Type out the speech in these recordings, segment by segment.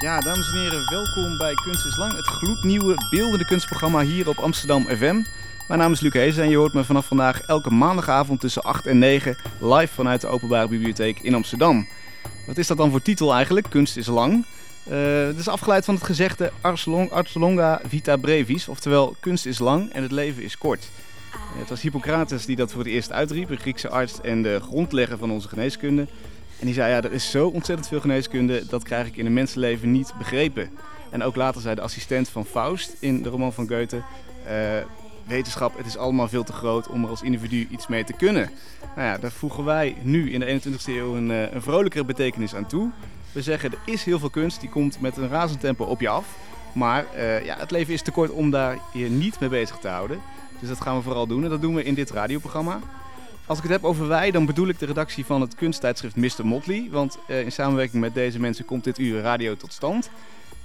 Ja, dames en heren, welkom bij Kunst is Lang, het gloednieuwe beeldende kunstprogramma hier op Amsterdam FM. Mijn naam is Luc Hees en je hoort me vanaf vandaag elke maandagavond tussen 8 en 9 live vanuit de Openbare Bibliotheek in Amsterdam. Wat is dat dan voor titel eigenlijk? Kunst is lang. Uh, het is afgeleid van het gezegde ars, long, ars longa vita brevis, oftewel kunst is lang en het leven is kort. Het was Hippocrates die dat voor het eerst uitriep, een Griekse arts en de grondlegger van onze geneeskunde. En die zei, ja, er is zo ontzettend veel geneeskunde, dat krijg ik in een mensenleven niet begrepen. En ook later zei de assistent van Faust in de roman van Goethe, uh, wetenschap, het is allemaal veel te groot om er als individu iets mee te kunnen. Nou ja, daar voegen wij nu in de 21ste eeuw een, uh, een vrolijkere betekenis aan toe. We zeggen, er is heel veel kunst, die komt met een razend tempo op je af. Maar uh, ja, het leven is te kort om daar je niet mee bezig te houden. Dus dat gaan we vooral doen en dat doen we in dit radioprogramma. Als ik het heb over wij, dan bedoel ik de redactie van het kunsttijdschrift Mr. Motley. Want uh, in samenwerking met deze mensen komt dit uur radio tot stand.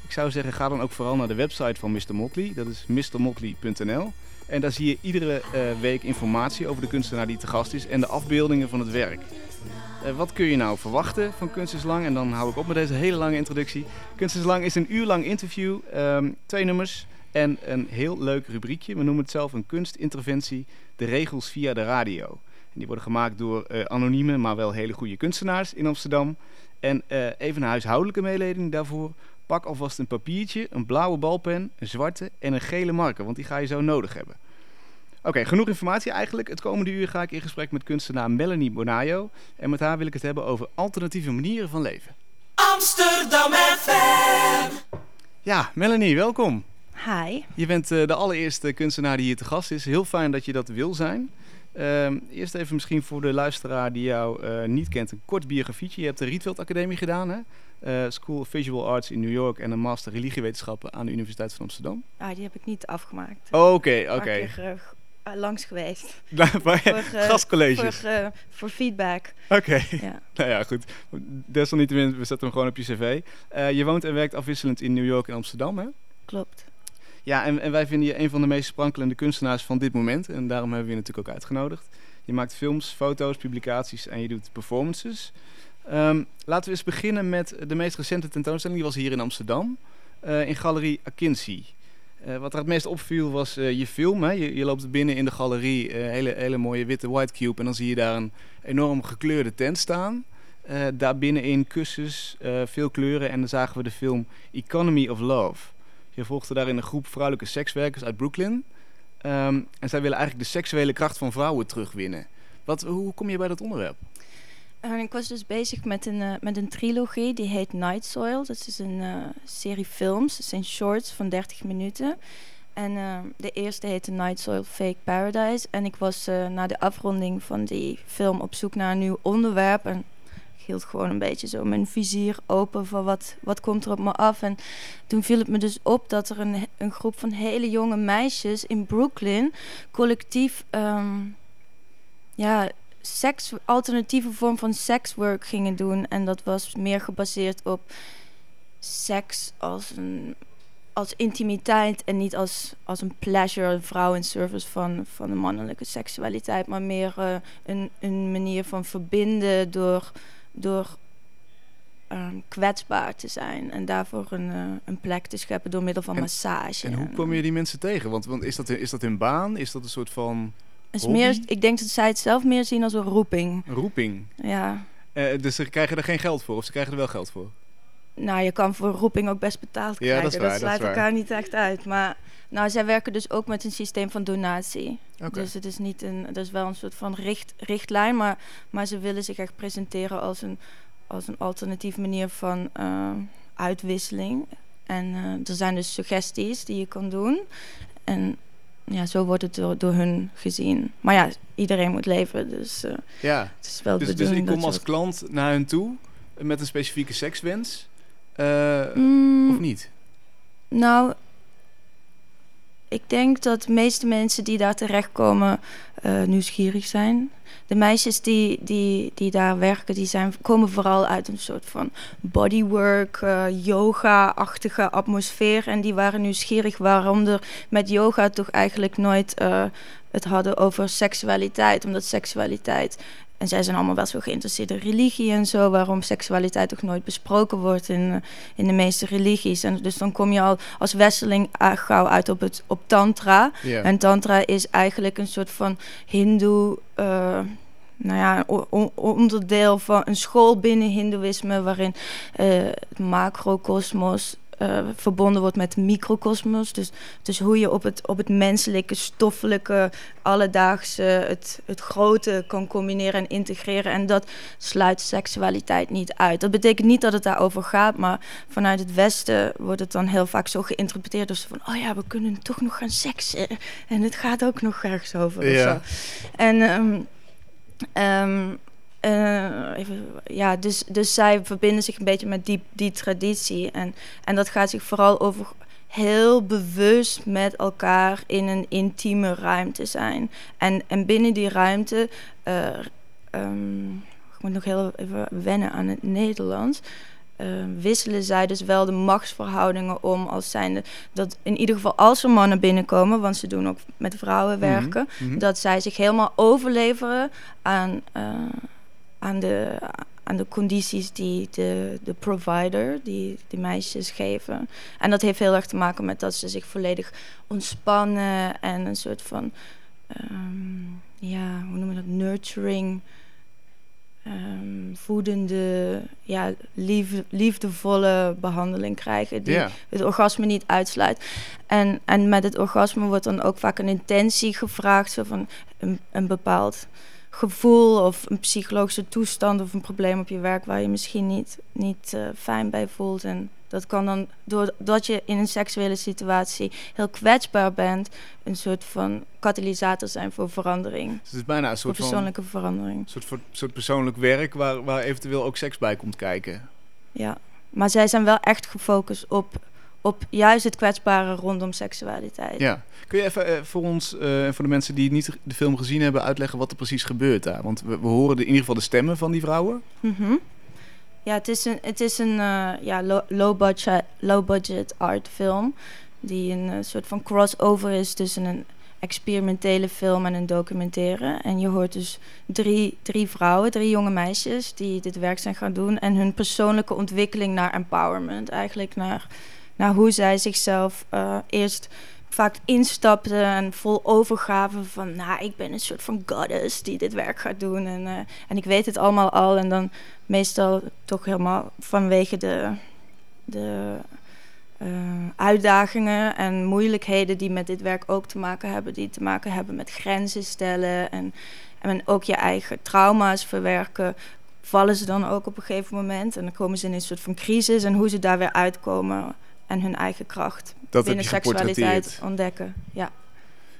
Ik zou zeggen, ga dan ook vooral naar de website van Mr. Motley. Dat is mrmotley.nl. En daar zie je iedere uh, week informatie over de kunstenaar die te gast is en de afbeeldingen van het werk. Uh, wat kun je nou verwachten van Kunst is Lang? En dan hou ik op met deze hele lange introductie. Kunst is Lang is een uur lang interview, um, twee nummers en een heel leuk rubriekje. We noemen het zelf een kunstinterventie, de regels via de radio. Die worden gemaakt door uh, anonieme, maar wel hele goede kunstenaars in Amsterdam. En uh, even een huishoudelijke mededeling daarvoor. Pak alvast een papiertje, een blauwe balpen, een zwarte en een gele marker, want die ga je zo nodig hebben. Oké, okay, genoeg informatie eigenlijk. Het komende uur ga ik in gesprek met kunstenaar Melanie Bonayo. En met haar wil ik het hebben over alternatieve manieren van leven. Amsterdam FM. Ja, Melanie, welkom. Hi. Je bent uh, de allereerste kunstenaar die hier te gast is. Heel fijn dat je dat wil zijn. Uh, eerst even misschien voor de luisteraar die jou uh, niet kent, een kort biografietje. Je hebt de Rietveld Academie gedaan, hè? Uh, School of Visual Arts in New York en een master religiewetenschappen aan de Universiteit van Amsterdam. Ah, die heb ik niet afgemaakt. Oké, oké. Okay, okay. langs geweest. voor, Gastcolleges? Voor, voor feedback. Oké. Okay. Ja. nou ja, goed. Desalniettemin, we zetten hem gewoon op je cv. je woont en werkt afwisselend in New York en Amsterdam, hè? Klopt. Ja, en, en, wij vinden je een van de meest sprankelende kunstenaars van dit moment. En daarom hebben we je natuurlijk ook uitgenodigd. Je maakt films, foto's, publicaties en je doet performances. Um, laten we eens beginnen met de meest recente tentoonstelling. Die was hier in Amsterdam, uh, in Galerie Akinci. Uh, wat er het meest opviel was uh, je film. Hè? Je, je, loopt binnen in de galerie, hele, hele mooie witte white cube. En dan zie je daar een enorm gekleurde tent staan. daar binnenin kussens, veel kleuren. En dan zagen we de film Economy of Love. Je volgde daarin een groep vrouwelijke sekswerkers uit Brooklyn. Um, en zij willen eigenlijk de seksuele kracht van vrouwen terugwinnen. Wat, hoe kom je bij dat onderwerp? Uh, ik was dus bezig met een, uh, met een trilogie, die heet Night Soil. Dat is een uh, serie films, het zijn shorts van 30 minuten. En de eerste heette Night Soil Fake Paradise. En ik was na de afronding van die film op zoek naar een nieuw onderwerp. En hield gewoon een beetje zo mijn vizier open van wat, wat komt er op me af. En toen viel het me dus op dat er een, een groep van hele jonge meisjes in Brooklyn collectief um, ja, seks, alternatieve vorm van sekswork gingen doen. En dat was meer gebaseerd op seks als een als intimiteit en niet als, als een pleasure, een vrouw in service van, van de mannelijke seksualiteit, maar meer uh, een, een manier van verbinden door door um, kwetsbaar te zijn en daarvoor een, uh, een plek te scheppen door middel van en, massage. En hoe kom je die mensen tegen? Want, want is, dat, is dat hun baan? Is dat een soort van. Is meer, ik denk dat zij het zelf meer zien als een roeping. Een roeping? Ja. Uh, dus ze krijgen er geen geld voor of ze krijgen er wel geld voor? Nou, je kan voor roeping ook best betaald krijgen. Ja, dat, is waar, dat sluit dat elkaar niet echt uit. Maar nou, zij werken dus ook met een systeem van donatie. Okay. Dus het is, niet een, het is wel een soort van richt, richtlijn, maar, maar ze willen zich echt presenteren als een als een alternatief manier van uh, uitwisseling. En uh, er zijn dus suggesties die je kan doen. En ja, zo wordt het door, door hun gezien. Maar ja, iedereen moet leven, dus uh, ja. het is wel dus, dus ik kom als klant naar hen toe met een specifieke sekswens, mm, of niet? Nou, ik denk dat de meeste mensen die daar terechtkomen uh, nieuwsgierig zijn. De meisjes die, die, die daar werken, die zijn, komen vooral uit een soort van bodywork, uh, yoga-achtige atmosfeer. En die waren nieuwsgierig waarom er met yoga toch eigenlijk nooit uh, het hadden over seksualiteit. Omdat seksualiteit en zij zijn allemaal wel zo geïnteresseerd in religie en zo, waarom seksualiteit toch nooit besproken wordt in, eh, in de meeste religies. En dus dan kom je al als westeling uh, gauw uit op, het, op tantra. En tantra is eigenlijk een soort van hindoe... eh, nou ja, onderdeel van een school binnen hindoeïsme... waarin eh, het macrocosmos eh, verbonden wordt met microcosmos. Dus, dus hoe je op het, op het menselijke, stoffelijke, alledaagse... Het, het grote kan combineren en integreren. En dat sluit seksualiteit niet uit. Dat betekent niet dat het daarover gaat... maar vanuit het Westen wordt het dan heel vaak zo geïnterpreteerd... als van, oh ja, we kunnen toch nog gaan seksen. En het gaat ook nog ergens over. of Ja. zo. En... ehm, eh, even, ja, dus, dus zij verbinden zich een beetje met die, die traditie. En, en dat gaat zich vooral over heel bewust met elkaar in een intieme ruimte zijn. En, en binnen die ruimte, eh, ehm, ik moet nog heel even wennen aan het Nederlands. eh, wisselen zij dus wel de machtsverhoudingen om als zijnde dat in ieder geval als er mannen binnenkomen, want ze doen ook met vrouwen werken, Mhm, mhm. dat zij zich helemaal overleveren aan, aan, de, aan de condities die de, de provider, die de meisjes geven. En dat heeft heel erg te maken met dat ze zich volledig ontspannen en een soort van, ehm, ja, hoe noemen we dat, nurturing, ehm, voedende, ja, liefde, liefdevolle behandeling krijgen. Die het orgasme niet uitsluit. En, en met het orgasme wordt dan ook vaak een intentie gevraagd, zo van een, een bepaald gevoel of een psychologische toestand of een probleem op je werk waar je misschien niet, niet eh, fijn bij voelt. En dat kan dan, doordat je in een seksuele situatie heel kwetsbaar bent, een soort van katalysator zijn voor verandering. Dus het is bijna een Voor soort van persoonlijke verandering. soort, voor- soort persoonlijk werk waar, waar eventueel ook seks bij komt kijken. Ja. Maar zij zijn wel echt gefocust op, op juist het kwetsbare rondom seksualiteit. Ja. Kun je even eh, voor ons eh, en voor de mensen die niet de film gezien hebben uitleggen wat er precies gebeurt daar? Want we, we horen de, in ieder geval de stemmen van die vrouwen. Mhm. Ja, het is een, het is een eh, ja, lo- low, budget, low budget art film. Die een soort van crossover is tussen een experimentele film en een documentaire. En je hoort dus drie, drie vrouwen, drie jonge meisjes die dit werk zijn gaan doen. En hun persoonlijke ontwikkeling naar empowerment. Eigenlijk naar, naar hoe zij zichzelf eh, eerst vaak instapten en vol overgave van... nou, ik ben een soort van goddess die dit werk gaat doen. En, eh, en ik weet het allemaal al. En dan meestal toch helemaal vanwege de, de eh, uitdagingen en moeilijkheden die met dit werk ook te maken hebben. Die te maken hebben met grenzen stellen en, en ook je eigen trauma's verwerken. Vallen ze dan ook op een gegeven moment en dan komen ze in een soort van crisis en hoe ze daar weer uitkomen en hun eigen kracht Dat binnen seksualiteit ontdekken. Ja.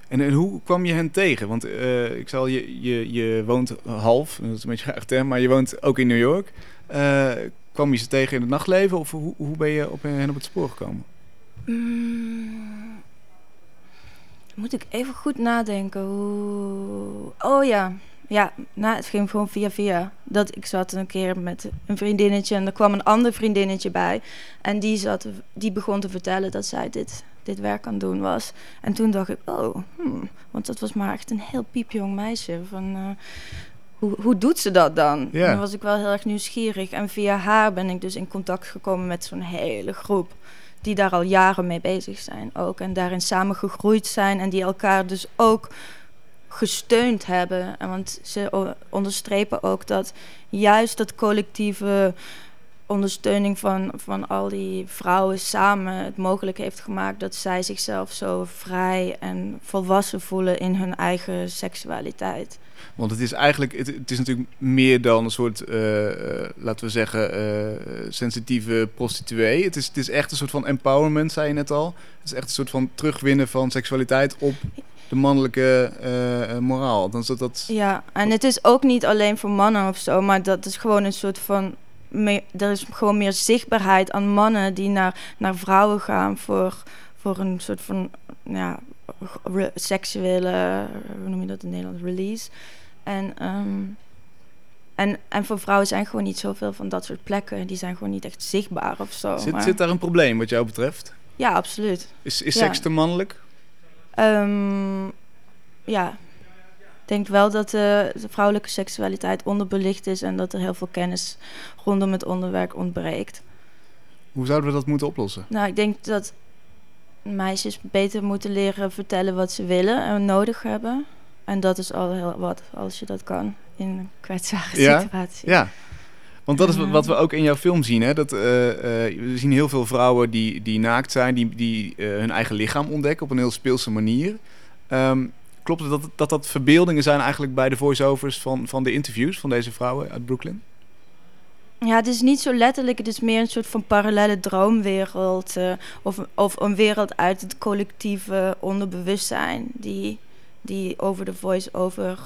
En, en hoe kwam je hen tegen? Want eh, ik zal je, je, je woont half, dat is een beetje raar term, maar je woont ook in New York. Eh, kwam je ze tegen in het nachtleven of hoe, hoe ben je op hen op het spoor gekomen? Mm. Moet ik even goed nadenken. Hoe... Oh ja. Ja, nou, het ging gewoon via via. Dat ik zat een keer met een vriendinnetje en er kwam een ander vriendinnetje bij. En die, zat, die begon te vertellen dat zij dit, dit werk aan het doen was. En toen dacht ik, oh, hmm, want dat was maar echt een heel piepjong meisje. Van, eh, hoe, hoe doet ze dat dan? En dan was ik wel heel erg nieuwsgierig. En via haar ben ik dus in contact gekomen met zo'n hele groep die daar al jaren mee bezig zijn ook. En daarin samen gegroeid zijn en die elkaar dus ook gesteund hebben. En want ze onderstrepen ook dat juist dat collectieve ondersteuning van, van al die vrouwen samen het mogelijk heeft gemaakt dat zij zichzelf zo vrij en volwassen voelen in hun eigen seksualiteit. Want het is eigenlijk, het, het is natuurlijk meer dan een soort, eh, eh, laten we zeggen, eh, sensitieve prostituee. Het is, het is echt een soort van empowerment, zei je net al. Het is echt een soort van terugwinnen van seksualiteit op de mannelijke eh, eh, moraal. Dan is dat, dat Ja, en het is ook niet alleen voor mannen of zo, maar dat is gewoon een soort van. Meer, er is gewoon meer zichtbaarheid aan mannen die naar, naar vrouwen gaan voor, voor een soort van ja, seksuele, hoe noem je dat in Nederland, release. En, ehm, en, en voor vrouwen zijn gewoon niet zoveel van dat soort plekken. Die zijn gewoon niet echt zichtbaar of zo. zit, maar- zit daar een probleem wat jou betreft? Ja, absoluut. Is, is Ja. seks te mannelijk? Ehm, ja. denk wel dat de, de vrouwelijke seksualiteit onderbelicht is en dat er heel veel kennis rondom het onderwerp ontbreekt. Hoe zouden we dat moeten oplossen? Nou, ik denk dat meisjes beter moeten leren vertellen wat ze willen en nodig hebben. En dat is al heel wat, als je dat kan in een kwetsbare Ja? situatie. Ja. Want dat is Ja. wat we ook in jouw film zien. Hè? Dat, eh, eh, we zien heel veel vrouwen die, die naakt zijn, die, die eh, hun eigen lichaam ontdekken op een heel speelse manier. Ehm, klopt het dat, dat dat verbeeldingen zijn eigenlijk bij de voice-overs van, van de interviews van deze vrouwen uit Brooklyn? Ja, het is niet zo letterlijk. Het is meer een soort van parallele droomwereld. of, of een wereld uit het collectieve onderbewustzijn. Die, die over de voice-over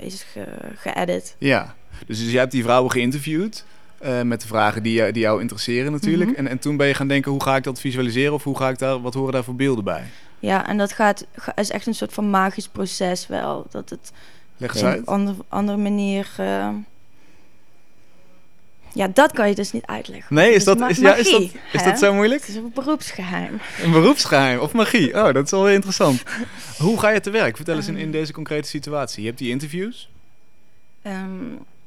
is ge- geëdit. Ja. Dus, dus jij hebt die vrouwen geïnterviewd eh, met de vragen die, jou- die jou interesseren natuurlijk. Mhm. en, en toen ben je gaan denken, hoe ga ik dat visualiseren of hoe ga ik daar, wat horen daar voor beelden bij? Ja, en dat gaat, ga- is echt een soort van magisch proces wel. Dat het Leg op eens een uit. andere, andere manier... eh, ja, dat kan je dus niet uitleggen. Nee, is Het dat, is, ja, is dat, is dat zo moeilijk? Het is een beroepsgeheim. Een beroepsgeheim of magie? Oh, dat is wel weer interessant. Hoe ga je te werk? Vertel eens in, in Ehm. deze concrete situatie. Je hebt die interviews. Ehm,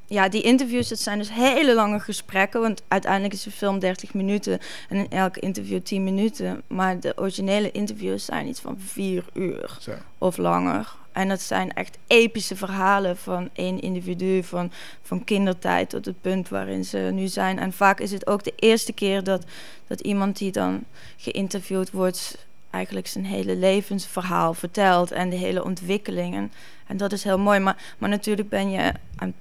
ja, die interviews, dat zijn dus hele lange gesprekken. Want uiteindelijk is de film 30 minuten en in elke interview 10 minuten. Maar de originele interviews zijn iets van 4 uur Zo. of langer. En dat zijn echt epische verhalen van één individu, van, van kindertijd tot het punt waarin ze nu zijn. En vaak is het ook de eerste keer dat, dat iemand die dan geïnterviewd wordt, eigenlijk zijn hele levensverhaal vertelt en de hele ontwikkeling. En, en dat is heel mooi. Maar, maar natuurlijk ben je aan,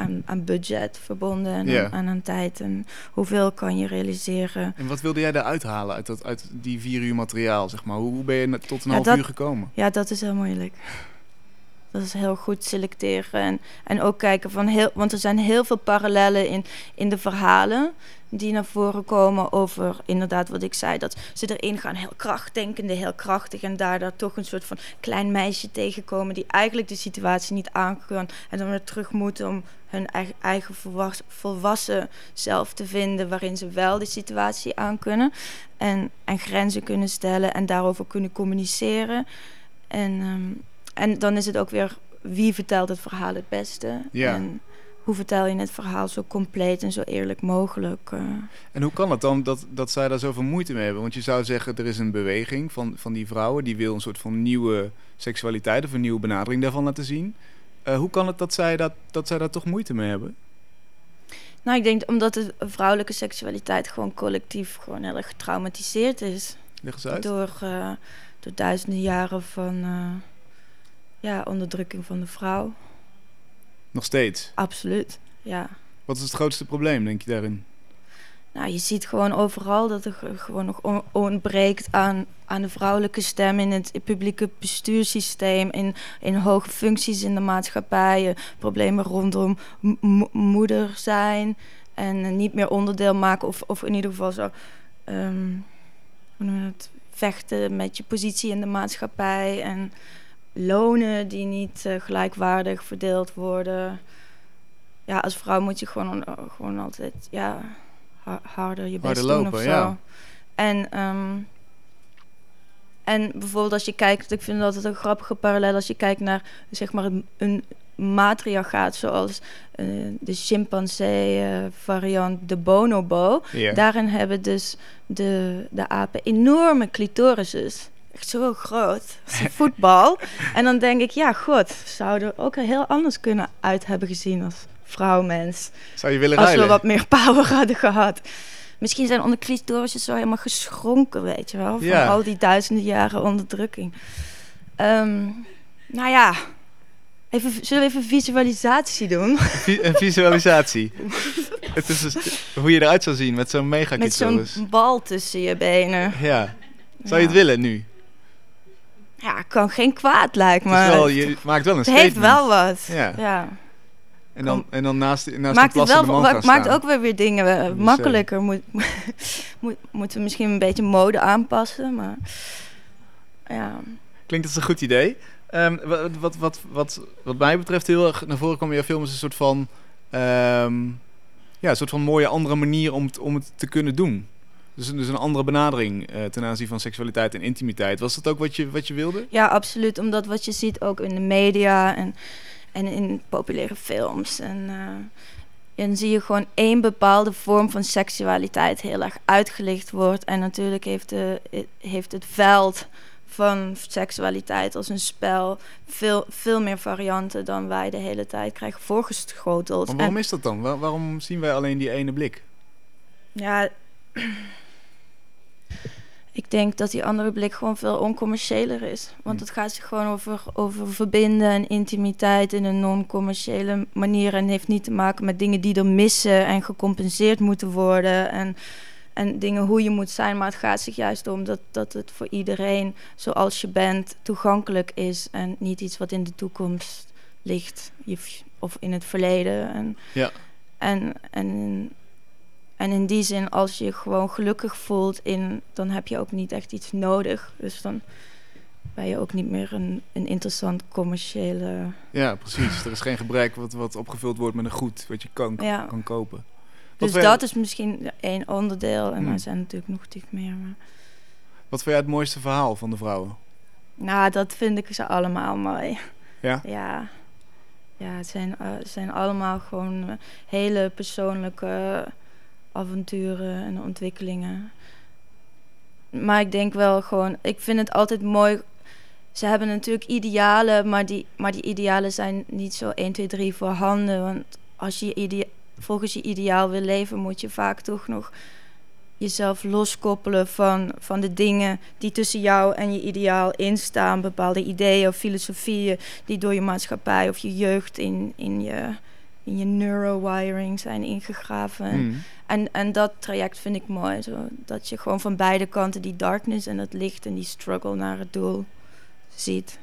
aan, aan budget verbonden en aan, aan, aan tijd. En hoeveel kan je realiseren? En wat wilde jij daaruit halen uit, dat, uit die vier uur materiaal, zeg maar? Hoe, hoe ben je tot een Ja, half dat- uur gekomen? Ja, dat is heel moeilijk. Dat is heel goed selecteren. En, en ook kijken van heel. Want er zijn heel veel parallellen in, in de verhalen. die naar voren komen over inderdaad wat ik zei. Dat ze erin gaan heel krachtdenkende, heel krachtig. En daar, daar toch een soort van klein meisje tegenkomen. die eigenlijk de situatie niet aan kan. En dan weer terug moeten om hun eigen, eigen volwas- volwassen zelf te vinden. waarin ze wel de situatie aan kunnen. En, en grenzen kunnen stellen en daarover kunnen communiceren. En, ehm, en dan is het ook weer wie vertelt het verhaal het beste. Ja. En hoe vertel je het verhaal zo compleet en zo eerlijk mogelijk. eh. En hoe kan het dan dat, dat zij daar zoveel moeite mee hebben? Want je zou zeggen, er is een beweging van, van die vrouwen... die wil een soort van nieuwe seksualiteit of een nieuwe benadering daarvan laten zien. Eh, hoe kan het dat zij, dat, dat zij daar toch moeite mee hebben? Nou, ik denk omdat de vrouwelijke seksualiteit gewoon collectief gewoon heel erg getraumatiseerd is. Leg eens uit. Door, eh, door duizenden jaren van ja, onderdrukking van de vrouw. Nog steeds. Absoluut, ja. Wat is het grootste probleem, denk je daarin? Nou, je ziet gewoon overal dat er ge- gewoon nog on- ontbreekt aan, aan de vrouwelijke stem in het publieke bestuurssysteem, in, in hoge functies in de maatschappij, eh, problemen rondom moeder zijn en eh, niet meer onderdeel maken of, of in ieder geval zo, ehm, hoe noem je het, vechten met je positie in de maatschappij en lonen die niet eh, gelijkwaardig verdeeld worden. Ja, als vrouw moet je gewoon, gewoon altijd, ja ha- harder je best Harder doen lopen, of zo. ja. En, ehm, en bijvoorbeeld als je kijkt, ik vind dat het een grappige parallel als je kijkt naar zeg maar een, matriarchaat zoals eh, de chimpansee eh, variant de bonobo. Daarin hebben dus de, de apen enorme clitorises. Echt zo groot. als een voetbal. en dan denk ik, ja, god, zou er ook heel anders kunnen uit hebben gezien als vrouwmens. Zou je willen Als ruilen? we wat meer power hadden gehad. Misschien zijn onze clitorises zo helemaal geschronken, weet je wel. Van Ja. al die duizenden jaren onderdrukking. Ehm, nou ja, even, zullen we even visualisatie doen? Een visualisatie. het is dus hoe je eruit zou zien met zo'n mega Met zo'n bal tussen je benen. Ja. Zou je het Ja. willen nu? Ja, kan geen kwaad, lijkt me. Het, is wel, je maakt wel een Het statement. heeft wel wat. Ja. Ja. En dan, en dan naast, naast Maakt, de het plassende wel, maakt staan. ook weer weer dingen eh, makkelijker. Moet, moet, moeten we misschien een beetje mode aanpassen. Maar ja. Klinkt als een goed idee. Ehm, wat, wat, wat, wat, wat mij betreft heel erg naar voren kwam in jouw film is een soort van... ehm, ja, een soort van mooie andere manier om het, om het te kunnen doen. Dus, een- dus een andere benadering eh, ten aanzien van seksualiteit en intimiteit. Was dat ook wat je, wat je wilde? Ja, absoluut. Omdat wat je ziet ook in de media en, en in populaire films. En, eh, en dan zie je gewoon één bepaalde vorm van seksualiteit heel erg uitgelicht wordt. En natuurlijk heeft, de, heeft het veld van seksualiteit als een spel veel, veel meer varianten dan wij de hele tijd krijgen voorgeschoteld. Maar En- waarom is dat dan? Waar- waarom zien wij alleen die ene blik? Ja, ik denk dat die andere blik gewoon veel oncommerciëler is. Want Hm. het gaat zich gewoon over, over verbinden en intimiteit in een non-commerciële manier. En heeft niet te maken met dingen die er missen en gecompenseerd moeten worden. En, en dingen hoe je moet zijn. Maar het gaat zich juist om dat, dat het voor iedereen zoals je bent toegankelijk is. En niet iets wat in de toekomst ligt of in het verleden. En, Ja. en, en, en in die zin, als je je gewoon gelukkig voelt, in, dan heb je ook niet echt iets nodig. Dus dan ben je ook niet meer een, een interessant commerciële. Ja, precies. er is geen gebrek wat, wat opgevuld wordt met een goed wat je kan, Ja. kan kopen. Dus dat is misschien één onderdeel. En Hmm. er zijn natuurlijk nog tig meer. Maar... Wat vind jij het mooiste verhaal van de vrouwen? Nou, dat vind ik ze allemaal mooi. Ja? Ja, ja het, zijn, eh, het zijn allemaal gewoon eh, hele persoonlijke avonturen en ontwikkelingen. Maar ik denk wel gewoon, ik vind het altijd mooi. Ze hebben natuurlijk idealen, maar die, maar die idealen zijn niet zo 1, 2, 3 voorhanden. Want als je volgens je ideaal wil leven, moet je vaak toch nog jezelf loskoppelen van, van de dingen die tussen jou en je ideaal instaan. Bepaalde ideeën of filosofieën die door je maatschappij of je jeugd in, in, je, in je neurowiring zijn ingegraven. Hmm. En, en dat traject vind ik mooi. Zo, dat je gewoon van beide kanten die darkness en het licht en die struggle naar het doel ziet.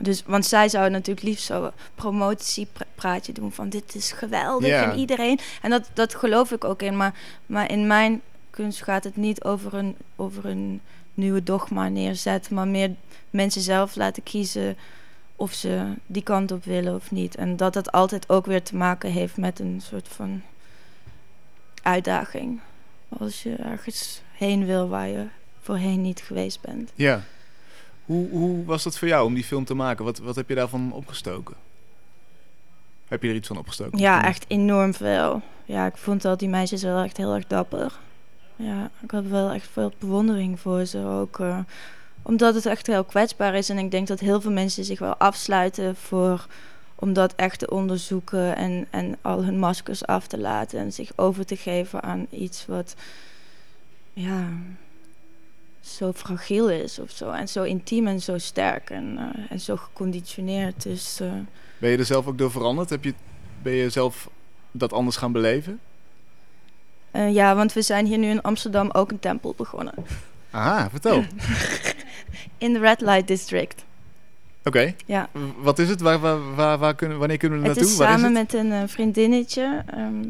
Dus, want zij zouden natuurlijk liefst zo'n promotiepraatje doen van dit is geweldig Ja. en iedereen. En dat, dat geloof ik ook in. Maar, maar in mijn kunst gaat het niet over een, over een nieuwe dogma neerzetten, maar meer mensen zelf laten kiezen of ze die kant op willen of niet. En dat het altijd ook weer te maken heeft met een soort van uitdaging. Als je ergens heen wil waar je voorheen niet geweest bent. Ja. Hoe, hoe was dat voor jou om die film te maken? Wat, wat heb je daarvan opgestoken? Heb je er iets van opgestoken? Ja, echt enorm veel. Ja, ik vond al die meisjes wel echt heel erg dapper. Ja, ik had wel echt veel bewondering voor ze ook. eh, omdat het echt heel kwetsbaar is. En ik denk dat heel veel mensen zich wel afsluiten voor om dat echt te onderzoeken en, en al hun maskers af te laten en zich over te geven aan iets wat ja, zo fragiel is of zo. En zo intiem en zo sterk en, eh, en zo geconditioneerd. Dus eh, Ben je er zelf ook door veranderd? Heb je, ben je zelf dat anders gaan beleven? eh, ja, want we zijn hier nu in Amsterdam ook een tempel begonnen. Aha, vertel. In de Red Light District. Oké. Ja. Wat is het? Waar, waar, waar, waar kunnen, wanneer kunnen we er Het naartoe? is Waar samen het? met een eh, vriendinnetje, ehm,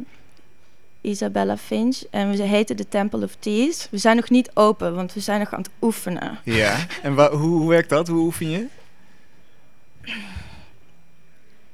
Isabella Finch. En we heten de Temple of Teas. We zijn nog niet open, want we zijn nog aan het oefenen. Ja. En hoe, hoe werkt dat? Hoe oefen je?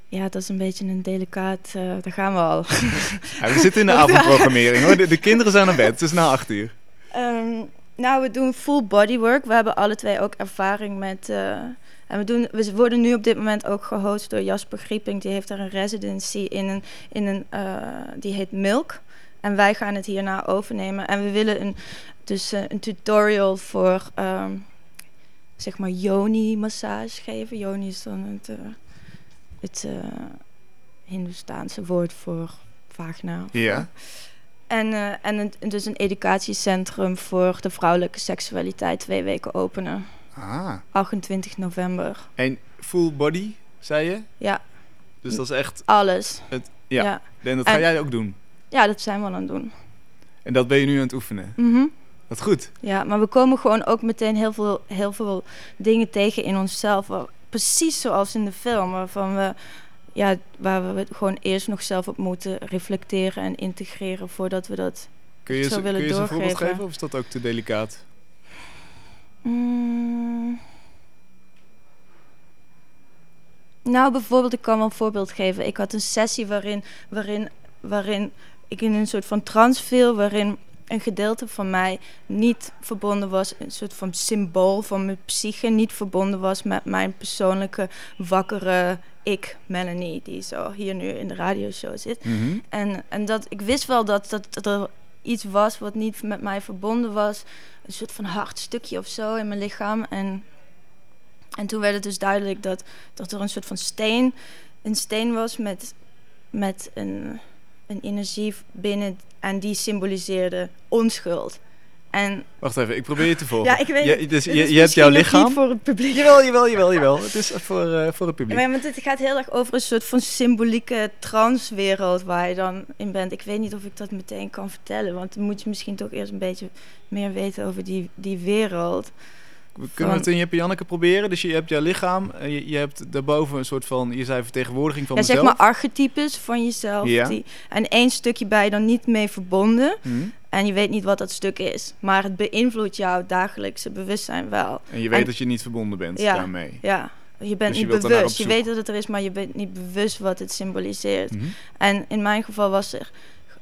Ja, dat is een beetje een delicaat... eh, daar gaan we al. Ja, we zitten in de avondprogrammering hoor. De, de kinderen zijn naar bed. Het is na acht uur. Ehm, nou, we doen full bodywork. We hebben alle twee ook ervaring met... eh, en we, doen, we worden nu op dit moment ook gehost door Jasper Grieping. Die heeft daar een residency in een... In een eh, die heet Milk. En wij gaan het hierna overnemen. En we willen een, dus, eh, een tutorial voor... ehm, zeg maar yoni-massage geven. Yoni is dan het... het eh Hindoestaanse woord voor vagina. Ja. en, en een, dus een educatiecentrum voor de vrouwelijke seksualiteit twee weken openen. Ah. 28 november. En full body, zei je? Ja, Dus dat is echt... alles. Het, ja. ja. En dat ga En- jij ook doen. Ja, dat zijn we al aan het doen. En dat ben je nu aan het oefenen. Mhm. Wat goed. Ja, maar we komen gewoon ook meteen heel veel, heel veel dingen tegen in onszelf. Precies zoals in de film, waarvan we, ja, waar we het gewoon eerst nog zelf op moeten reflecteren en integreren voordat we dat. Kun je, Zo ze- kun willen je een voorbeeld doorgeven. geven of is dat ook te delicaat? Mm. Nou, bijvoorbeeld, ik kan wel een voorbeeld geven. Ik had een sessie waarin, waarin, waarin ik in een soort van trance viel, waarin een gedeelte van mij niet verbonden was, een soort van symbool van mijn psyche, niet verbonden was met mijn persoonlijke wakkere ik, Melanie, die zo hier nu in de radioshow zit. Mhm. En, en dat ik wist wel dat, dat, dat er iets was wat niet met mij verbonden was. Een soort van hard stukje of zo in mijn lichaam. En, en toen werd het dus duidelijk dat, dat er een soort van steen, een steen was met, met een, een energie binnen. En die symboliseerde onschuld. En Wacht even, ik probeer je te volgen. ja, ik weet Je, het. dus Het je, is je hebt jouw lichaam. niet voor het publiek. Jawel, jawel, jawel, jawel. Het is voor, eh, voor het publiek. Ja, want het gaat heel erg over een soort van symbolieke transwereld waar je dan in bent. Ik weet niet of ik dat meteen kan vertellen, want dan moet je misschien toch eerst een beetje meer weten over die, die wereld. We kunnen het in en Janneke proberen. Dus je hebt jouw lichaam. en Je, je hebt daarboven een soort van, je zei vertegenwoordiging van Ja, zeg mezelf. maar archetypes van jezelf. Ja. Die, en één stukje je dan niet mee verbonden Mhm. En je weet niet wat dat stuk is. Maar het beïnvloedt jouw dagelijkse bewustzijn wel. En je weet En- dat je niet verbonden bent Ja. daarmee. Ja, je bent Dus niet bewust. Je weet dat het er is, maar je bent niet bewust wat het symboliseert. Mhm. En in mijn geval was er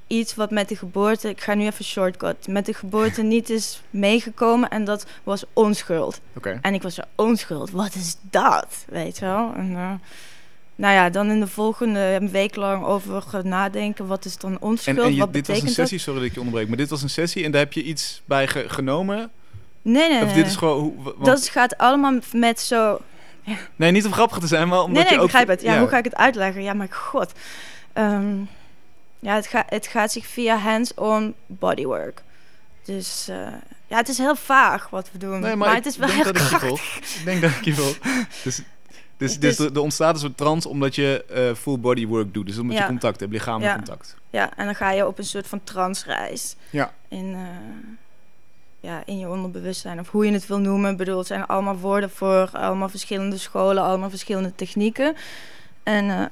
iets wat met de geboorte, ik ga nu even shortcut, met de geboorte niet is meegekomen en dat was onschuld. Oké. En ik was zo, onschuld, wat is dat? Weet je wel? En, eh, nou ja, dan in de volgende een week lang over gaan nadenken, wat is dan En, onschuld? en je, wat dit was een sessie, sorry dat ik je onderbreek, maar dit was een sessie en daar heb je iets bij ge- genomen? Nee, nee, Of nee. dit is gewoon... Hoe, wa- want- Dat gaat allemaal met zo... Nee, niet om grappig te zijn, maar omdat nee, nee, je ik ook... begrijp het. Ja, hoe ga ik het uitleggen? Ja, maar god. Ehm, ja, het, gaat het gaat zich via hands-on bodywork. Dus eh, ja, het is heel vaag wat we doen. Nee, maar, maar, het ik is wel denk heel dat ik je krachtig. Ik denk dat ik je volg. Dus, dus, dus er, ontstaat een soort trance omdat je eh, full body work doet. Dus omdat je contact hebt, lichamelijk Ja. contact. Ja, en dan ga je op een soort van transreis. Ja. In, eh, ja, in je onderbewustzijn, of hoe je het wil noemen. Ik bedoel, het zijn allemaal woorden voor allemaal verschillende scholen, allemaal verschillende technieken. En eh,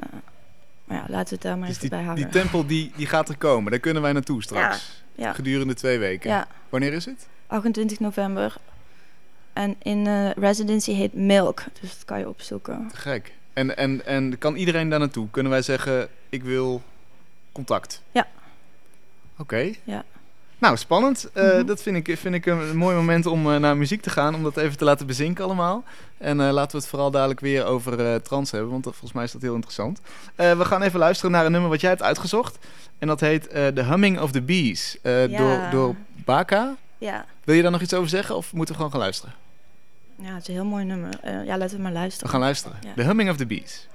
ja, laten we het daar maar Dus even die, bij die houden. tempel die, die gaat er komen. Daar kunnen wij naartoe straks. ja. Gedurende twee weken. Wanneer is het? 28 november. En in eh, residency heet Milk, dus dat kan je opzoeken. Gek. En, en, en kan iedereen daar naartoe? Kunnen wij zeggen, ik wil contact? Ja. Oké. Ja. Nou, spannend. Eh, Mhm. Dat vind ik, vind ik een mooi moment om eh, naar muziek te gaan. Om dat even te laten bezinken allemaal. En laten we het vooral dadelijk weer over trans hebben. Want dat, volgens mij is dat heel interessant. We gaan even luisteren naar een nummer wat jij hebt uitgezocht. En dat heet The Humming of the Bees. Ja. door, door Baka. Ja. Wil je daar nog iets over zeggen? Of moeten we gewoon gaan luisteren? ja, het is een heel mooi nummer. Eh, ja, laten we maar We luisteren. gaan luisteren. Ja. The Humming of the Bees.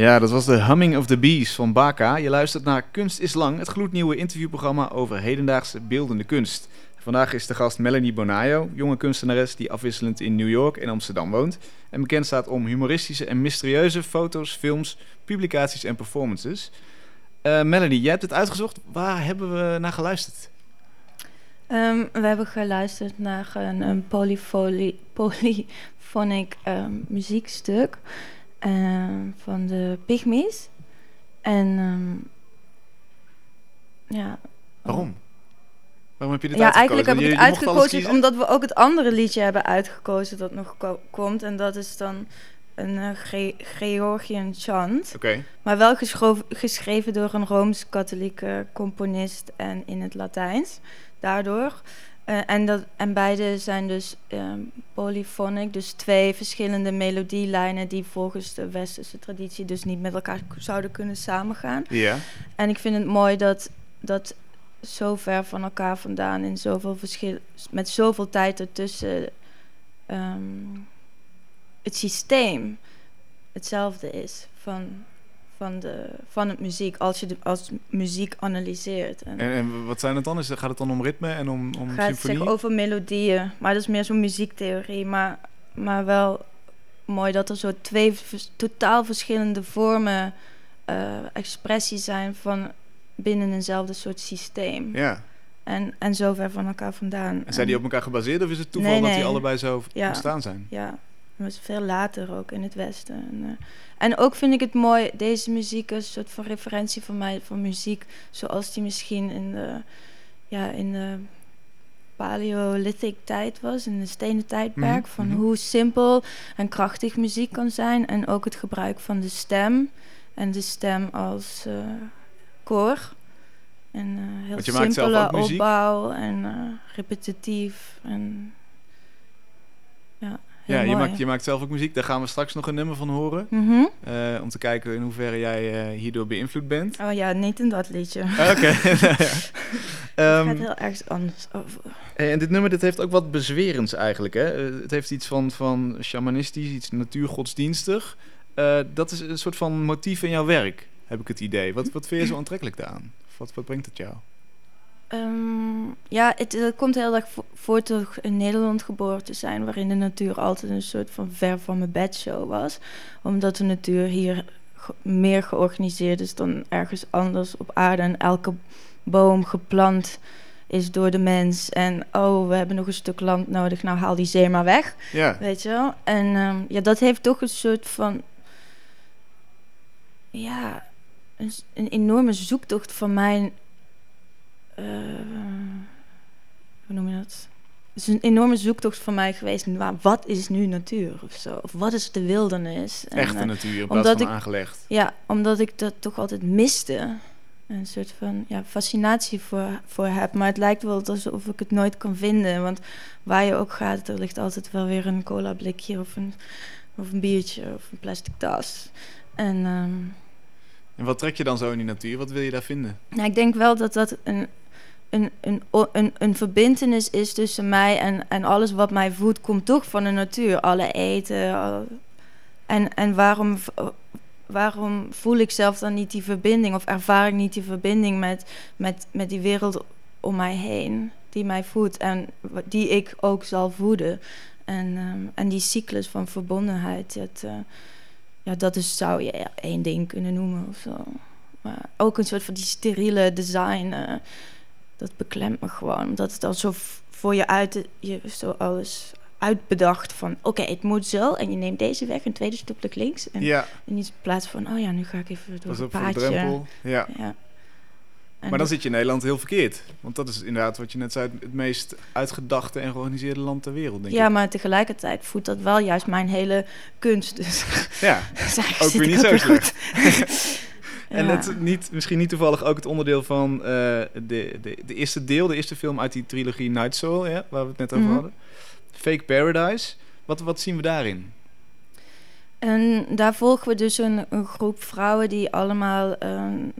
Ja, dat was de Humming of the Bees van Baka. Je luistert naar Kunst is Lang, het gloednieuwe interviewprogramma over hedendaagse beeldende kunst. Vandaag is de gast Melanie Bonayo, jonge kunstenares die afwisselend in New York en Amsterdam woont. En bekend staat om humoristische en mysterieuze foto's, films, publicaties en performances. Uh, Melanie, jij hebt het uitgezocht. Waar hebben we naar geluisterd? Um, we hebben geluisterd naar een, een polyphonic um, muziekstuk um, van de Pygmies. En ja. Waarom? Waarom heb je dit ja, uitgekozen? eigenlijk heb ik het uitgekozen omdat we ook het andere liedje hebben uitgekozen dat nog komt. En dat is dan een uh, Ge Georgian chant. Okay. Maar wel geschreven door een Rooms-katholieke componist en in het Latijns. Daardoor. Uh, en, dat, en beide zijn dus um, polyphonic, dus twee verschillende melodielijnen die volgens de westerse traditie dus niet met elkaar zouden kunnen samengaan. Ja. En ik vind het mooi dat, dat zo ver van elkaar vandaan in zoveel verschil, met zoveel tijd ertussen um, het systeem hetzelfde is van, van, de, van het muziek, als je de, als muziek analyseert. En, en, wat zijn het dan? Is, gaat het dan om ritme en om, om gaat symfonie? Gaat over melodieën, maar dat is meer zo'n muziektheorie. Maar, maar wel mooi dat er zo twee totaal verschillende vormen, uh, expressies zijn van binnen eenzelfde soort systeem. Ja. En, en zo ver van elkaar vandaan. En zijn die op elkaar gebaseerd of is het toeval dat die allebei zo ja. ontstaan zijn? Ja, is veel later ook in het Westen. En, uh, en ook vind ik het mooi, deze muziek is een soort van referentie van mij, van muziek zoals die misschien in de, ja, in de Paleolithic tijd was, in de stenen tijdperk. Mm Van mhm. hoe simpel en krachtig muziek kan zijn. En ook het gebruik van de stem. En de stem als uh, koor. En uh, heel simpele opbouw en repetitief. En ja. Ja, je maakt, je maakt zelf ook muziek. Daar gaan we straks nog een nummer van horen. Mm -hmm. uh, om te kijken in hoeverre jij uh, hierdoor beïnvloed bent. Oh ja, niet in dat liedje. Oké. Okay. um, het gaat heel erg anders over. en dit nummer dit heeft ook wat bezwerends eigenlijk. Hè? Uh, het heeft iets van, van shamanistisch, iets natuurgodsdienstig. dat is een soort van motief in jouw werk, heb ik het idee. Wat, wat vind je zo aantrekkelijk daaraan? Wat, wat brengt het jou? Um, ja, het, het, komt heel erg voort door in Nederland geboren te zijn, waarin de natuur altijd een soort van ver van mijn bedshow was. Omdat de natuur hier meer georganiseerd is dan ergens anders op aarde. En elke boom geplant is door de mens. En oh, we hebben nog een stuk land nodig, nou haal die zee maar weg. Ja. Weet je wel? En um, ja, dat heeft toch een soort van. Ja, een, een enorme zoektocht van mij uh, hoe noem je dat? Het is een enorme zoektocht van mij geweest. Maar wat is nu natuur of zo? Of wat is de wildernis? Echte en, uh, natuur, in plaats van ik, aangelegd. Ja, omdat ik dat toch altijd miste. Een soort van ja, fascinatie voor, voor heb. Maar het lijkt wel alsof ik het nooit kan vinden. Want waar je ook gaat, er ligt altijd wel weer een cola blikje of een, of een biertje of een plastic tas. En, um, en wat trek je dan zo in die natuur? Wat wil je daar vinden? Nou, ik denk wel dat dat een een, een, een, een verbindenis is tussen mij en, en alles wat mij voedt, komt toch van de natuur. Alle eten. en, en waarom, waarom voel ik zelf dan niet die verbinding of ervaar ik niet die verbinding met, met, met die wereld om mij heen, die mij voedt en die ik ook zal voeden. En, um, en die cyclus van verbondenheid, dat, uh, ja, dat is, zou je één ding kunnen noemen of zo. Maar ook een soort van die steriele design. Uh, dat beklemt me gewoon. Omdat het al zo voor je uit, je zo alles uitbedacht van oké, het moet zo en je neemt deze weg een tweede stukje links. En, ja. en niet in plaats van oh ja, nu ga ik even door een paadje. drempel. Ja. ja. maar dan zit je in Nederland heel verkeerd. Want dat is inderdaad wat je net zei, het meest uitgedachte en georganiseerde land ter wereld, denk ja, ik. maar tegelijkertijd voedt dat wel juist mijn hele kunst. Dus ja, ook weer niet zo slecht. En het niet, misschien niet toevallig ook het onderdeel van uh, de, de, de eerste deel, de eerste film uit die trilogie Night Soul, ja, waar we het net over mm -hmm. hadden. Fake Paradise. Wat, wat zien we daarin? En daar volgen we dus een, een groep vrouwen die allemaal um,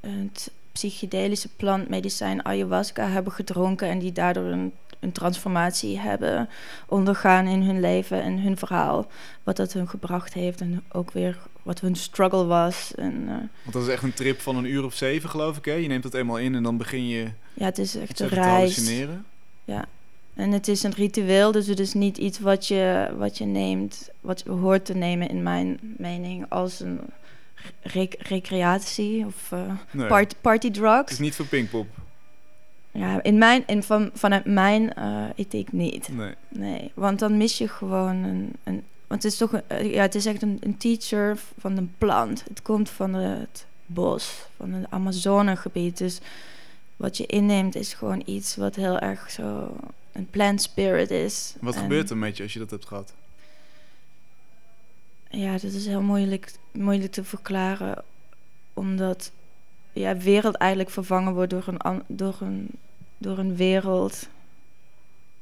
het psychedelische plantmedicijn ayahuasca hebben gedronken en die daardoor een een transformatie hebben ondergaan in hun leven en hun verhaal. Wat dat hun gebracht heeft en ook weer wat hun struggle was. En, uh, Want dat is echt een trip van een uur of zeven, geloof ik. Hè? Je neemt dat eenmaal in en dan begin je. Ja, het is echt een reis. Ja, en het is een ritueel, dus het is niet iets wat je, wat je neemt, wat je hoort te nemen, in mijn mening, als een recreatie of uh, nee. party drugs. Het is niet voor Pinkpop. Ja, in mijn, in van, vanuit mijn uh, ethiek niet. Nee. nee. Want dan mis je gewoon een. een want het is toch een, eh, ja, het is echt een, een teacher van een plant. Het komt van het bos, van het Amazonegebied. Dus wat je inneemt is gewoon iets wat heel erg zo een plant spirit is. Wat gebeurt er met je als je dat hebt gehad? Ja, dat is heel moeilijk, moeilijk te verklaren. Omdat ja, wereld eigenlijk vervangen wordt door een, door een, door een wereld.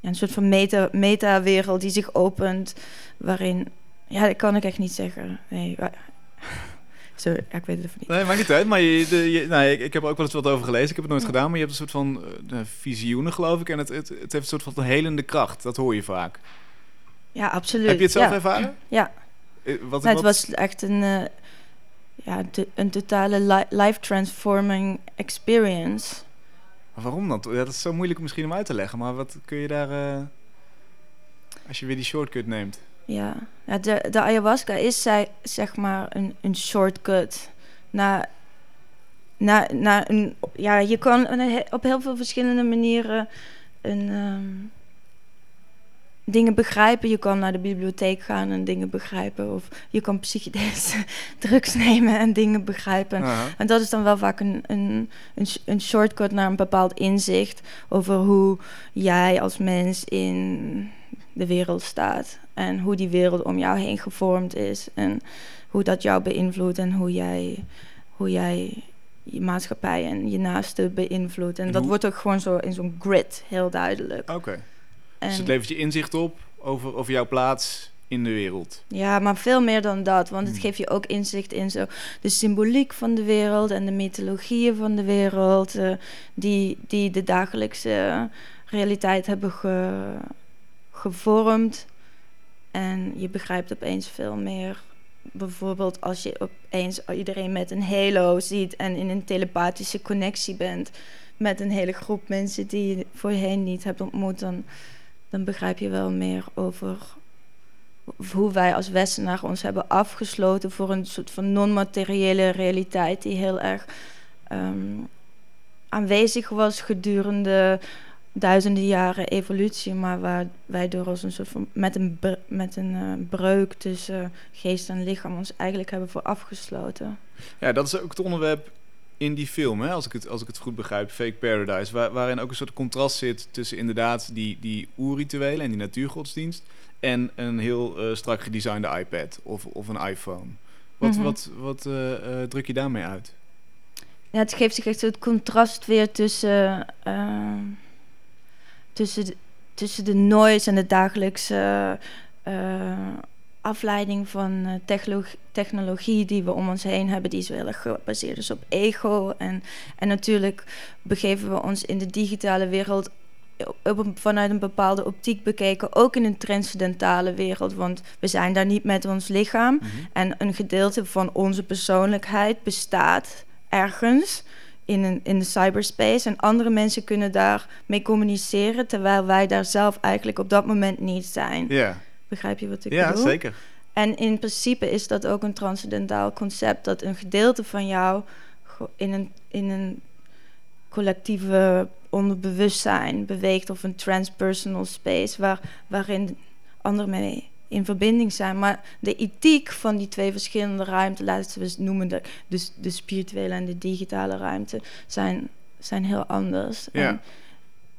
Ja, een soort van meta, meta-wereld die zich opent. Waarin. Ja, dat kan ik echt niet zeggen. Nee, Sorry, ik weet het niet. Nee, maakt niet uit. Maar je, de, je, nou, ik, ik, heb er ook wel eens wat over gelezen. Ik heb het nooit gedaan. Maar je hebt een soort van uh, visioenen, geloof ik. En het, het, het heeft een soort van helende kracht. Dat hoor je vaak. Ja, absoluut. Heb je het zelf ervaren? Ja. Eh, wat, nou, het was echt een, uh, ja, een totale li life transforming experience. Waarom dan? Ja, dat is zo moeilijk misschien om uit te leggen. Maar wat kun je daar... Uh, als je weer die shortcut neemt. Ja, de, de ayahuasca is zij, zeg maar een, een shortcut naar, naar, naar een... Ja, je kan op heel veel verschillende manieren een, um, dingen begrijpen. Je kan naar de bibliotheek gaan en dingen begrijpen. Of je kan psychedelische drugs nemen en dingen begrijpen. En dat is dan wel vaak een, een, een, een, shortcut naar een bepaald inzicht over hoe jij als mens in de wereld staat. En hoe die wereld om jou heen gevormd is. En hoe dat jou beïnvloedt en hoe jij, hoe jij je maatschappij en je naaste beïnvloedt. En, dat wordt ook gewoon zo in zo'n grid heel duidelijk. Oké. Dus het levert je inzicht op over, over jouw plaats in de wereld. Ja, maar veel meer dan dat. Want het hmm. geeft je ook inzicht in zo de symboliek van de wereld en de mythologieën van de wereld. Uh, die, die de dagelijkse realiteit hebben gevormd. En je begrijpt opeens veel meer. Bijvoorbeeld als je opeens iedereen met een halo ziet en in een telepathische connectie bent met een hele groep mensen die je voorheen niet hebt ontmoet, dan dan begrijp je wel meer over hoe wij als Westenaar ons hebben afgesloten voor een soort van non-materiële realiteit die heel erg ehm, aanwezig was gedurende duizenden jaren evolutie, maar waar wij door als een soort van met een, met een uh, breuk tussen geest en lichaam ons eigenlijk hebben voor afgesloten. Ja, dat is ook het onderwerp in die film, hè, als, ik het, als ik het goed begrijp, Fake Paradise, waar, waarin ook een soort contrast zit tussen inderdaad die, die oerrituelen en die natuurgodsdienst en een heel uh, strak gedesignde iPad of, of een iPhone. Wat, mhm. wat, wat uh, uh, druk je daarmee uit? Ja, het geeft zich echt het contrast weer tussen, tussen, de, tussen de noise en de dagelijkse afleiding van uh, technologie die we om ons heen hebben, die is wel erg gebaseerd is op ego. En, en natuurlijk begeven we ons in de digitale wereld op vanuit een bepaalde optiek bekeken, ook in een transcendentale wereld. Want we zijn daar niet met ons lichaam. Mhm. En een gedeelte van onze persoonlijkheid bestaat ergens in, een, in de cyberspace. En andere mensen kunnen daarmee communiceren, terwijl wij daar zelf eigenlijk op dat moment niet zijn. Ja. Begrijp je wat ik ja, bedoel? Ja, zeker. En in principe is dat ook een transcendentaal concept, dat een gedeelte van jou in een, in een collectieve onderbewustzijn beweegt of een transpersonal space waar, waarin anderen mee in verbinding zijn. Maar de ethiek van die twee verschillende ruimten, laten we noemen de, dus de spirituele en de digitale ruimte, zijn, zijn heel anders. Ja. En,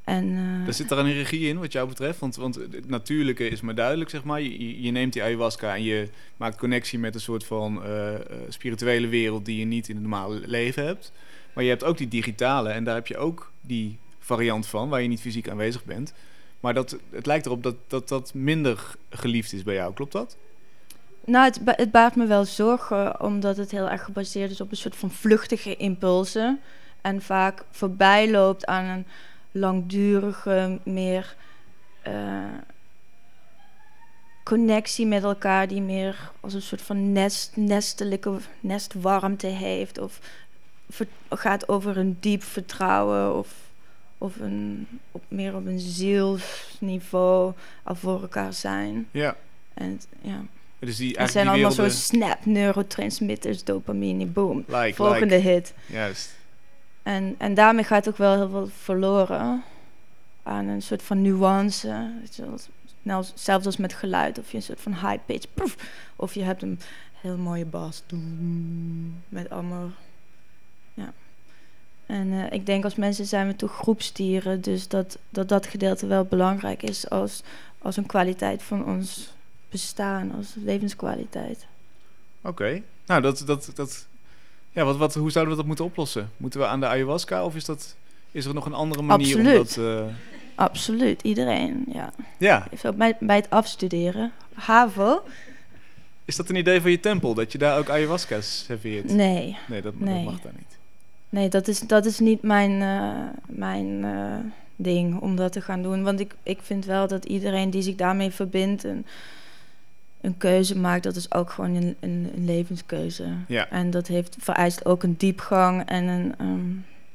uh, er zit er een regie in wat jou betreft? Want, want het natuurlijke is maar duidelijk, zeg maar. Je, je neemt die ayahuasca en je maakt connectie met een soort van uh, spirituele wereld die je niet in het normale leven hebt. Maar je hebt ook die digitale en daar heb je ook die variant van, waar je niet fysiek aanwezig bent. Maar dat, het lijkt erop dat, dat dat minder geliefd is bij jou, klopt dat? Nou, het, het baart me wel zorgen, omdat het heel erg gebaseerd is op een soort van vluchtige impulsen. En vaak voorbij loopt aan een langdurige, meer eh, connectie met elkaar die meer als een soort van nest, nestelijke nestwarmte heeft. Of ver- gaat over een diep vertrouwen of, of een, op, meer op een zielsniveau al voor elkaar zijn. Ja. En ja. Dus die Het zijn die allemaal werelden... zo snap neurotransmitters, dopamine, boom. Like, Volgende like. hit. Juist. En, en daarmee gaat ook wel heel veel verloren aan een soort van nuance. Nou, zelfs als met geluid, of je een soort van high pitch, proef, of je hebt een heel mooie bas, met allemaal, ja. En eh, ik denk als mensen zijn we toch groepstieren, dus dat dat, dat gedeelte wel belangrijk is als, als een kwaliteit van ons bestaan, als levenskwaliteit. Oké. Nou, dat... dat, dat ja, wat, wat, hoe zouden we dat moeten oplossen? Moeten we aan de ayahuasca of is, dat, is er nog een andere manier om Absoluut. dat... eh, Absoluut, iedereen, ja. ja. Heeft ook bij, bij het afstuderen. HAVO? Is dat een idee van je tempel? Dat je daar ook ayahuasca serveert? Nee, Nee, dat, Nee. dat mag daar niet. nee dat, is, dat is niet mijn, eh, mijn eh, ding om dat te gaan doen. Want ik, ik vind wel dat iedereen die zich daarmee verbindt... Een, een keuze maakt, dat is ook gewoon een, een, een levenskeuze. Ja. En dat heeft, vereist ook een diepgang en een ehm,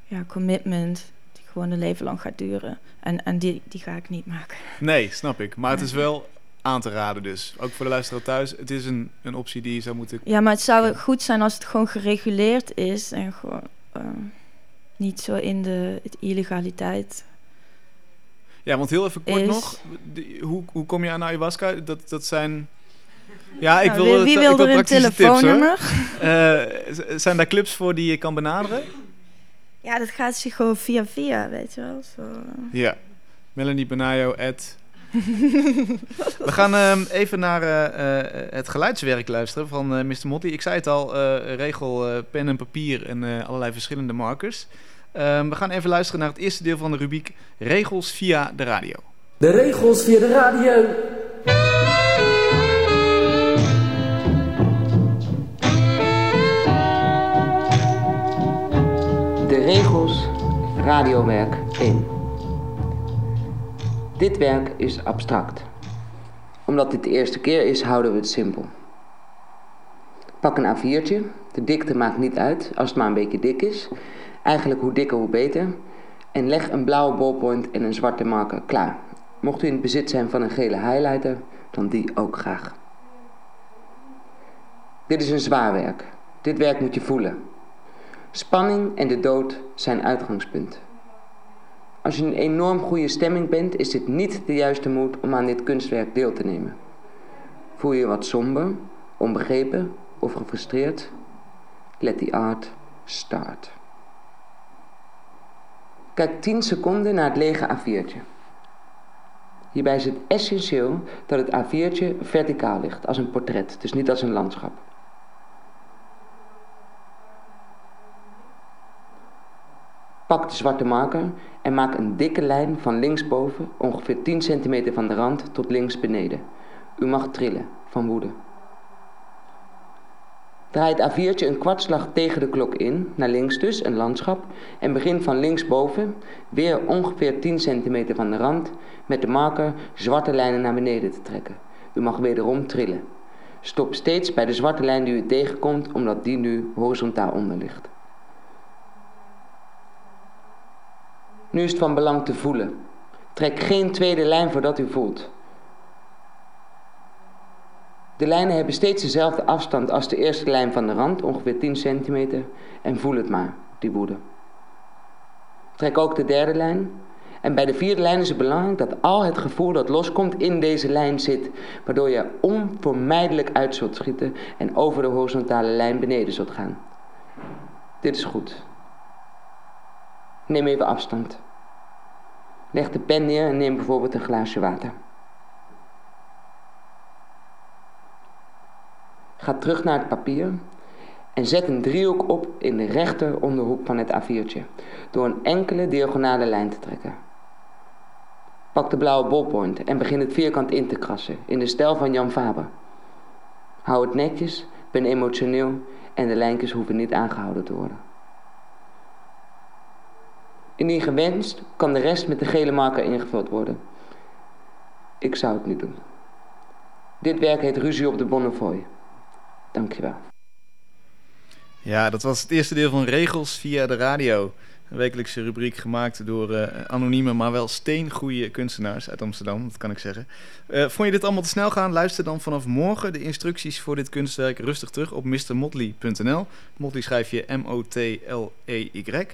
ja, commitment... die gewoon een leven lang gaat duren. En, en die, die ga ik niet maken. Nee, snap ik. Maar het is wel aan te raden dus. Ook voor de luisteraar thuis. Het is een, een optie die je zou moeten... Ja, maar het zou Ja. goed zijn als het gewoon gereguleerd is en gewoon eh, niet zo in de het illegaliteit. Ja, want heel even kort Is- nog. Die- hoe, hoe kom je aan ayahuasca? Dat, dat zijn... Ja, ik Nou, wil, wie, wil er een tips, telefoonnummer? Eh, zijn daar clips voor die je kan benaderen? ja, dat gaat zich gewoon via via, weet je wel. Zo. Ja. Melanie Benayo, at... We gaan ehm, even naar eh, eh, het geluidswerk luisteren van eh, Mr. Motti. Ik zei het al, eh, regel eh, pen en papier en eh, allerlei verschillende markers. Ehm, we gaan even luisteren naar het eerste deel van de rubriek Regels via de radio. De regels via de radio. Regels radiowerk 1. Dit werk is abstract. Omdat dit de eerste keer is, houden we het simpel. Pak een A4'tje. De dikte maakt niet uit, als het maar een beetje dik is. Eigenlijk hoe dikker hoe beter. En leg een blauwe ballpoint en een zwarte marker klaar. Mocht u in het bezit zijn van een gele highlighter, dan die ook graag. Dit is een zwaar werk. Dit werk moet je voelen. Spanning en de dood zijn uitgangspunt. Als je in een enorm goede stemming bent, is dit niet de juiste moed om aan dit kunstwerk deel te nemen. Voel je je wat somber, onbegrepen of gefrustreerd? Let the art start. Kijk 10 seconden naar het lege A4'tje. Hierbij is het essentieel dat het A4'tje verticaal ligt, als een portret, dus niet als een landschap. Pak de zwarte marker en maak een dikke lijn van linksboven, ongeveer 10 centimeter van de rand, tot links beneden. U mag trillen van woede. Draai het A4'tje een kwartslag tegen de klok in, naar links dus, een landschap, en begin van linksboven, weer ongeveer 10 centimeter van de rand, met de marker zwarte lijnen naar beneden te trekken. U mag wederom trillen. Stop steeds bij de zwarte lijn die u tegenkomt, omdat die nu horizontaal onder ligt. Nu is het van belang te voelen. Trek geen tweede lijn voordat u voelt. De lijnen hebben steeds dezelfde afstand als de eerste lijn van de rand, ongeveer 10 centimeter, en voel het maar, die woede. Trek ook de derde lijn. En bij de vierde lijn is het belangrijk dat al het gevoel dat loskomt in deze lijn zit, waardoor je onvermijdelijk uit zult schieten en over de horizontale lijn beneden zult gaan. Dit is goed. Neem even afstand. Leg de pen neer en neem bijvoorbeeld een glaasje water. Ga terug naar het papier en zet een driehoek op in de rechter onderhoek van het A4'tje door een enkele diagonale lijn te trekken. Pak de blauwe ballpoint en begin het vierkant in te krassen in de stijl van Jan Faber. Hou het netjes, ben emotioneel en de lijntjes hoeven niet aangehouden te worden. Indien gewenst, kan de rest met de gele marker ingevuld worden. Ik zou het niet doen. Dit werk heet Ruzie op de Bonnefoy. Dankjewel. Ja, dat was het eerste deel van Regels via de radio. Een wekelijkse rubriek gemaakt door eh, anonieme, maar wel steengoeie kunstenaars uit Amsterdam, dat kan ik zeggen. Eh, vond je dit allemaal te snel gaan? Luister dan vanaf morgen de instructies voor dit kunstwerk rustig terug op mrmotley.nl. Motley schrijf je M-O-T-L-E-Y.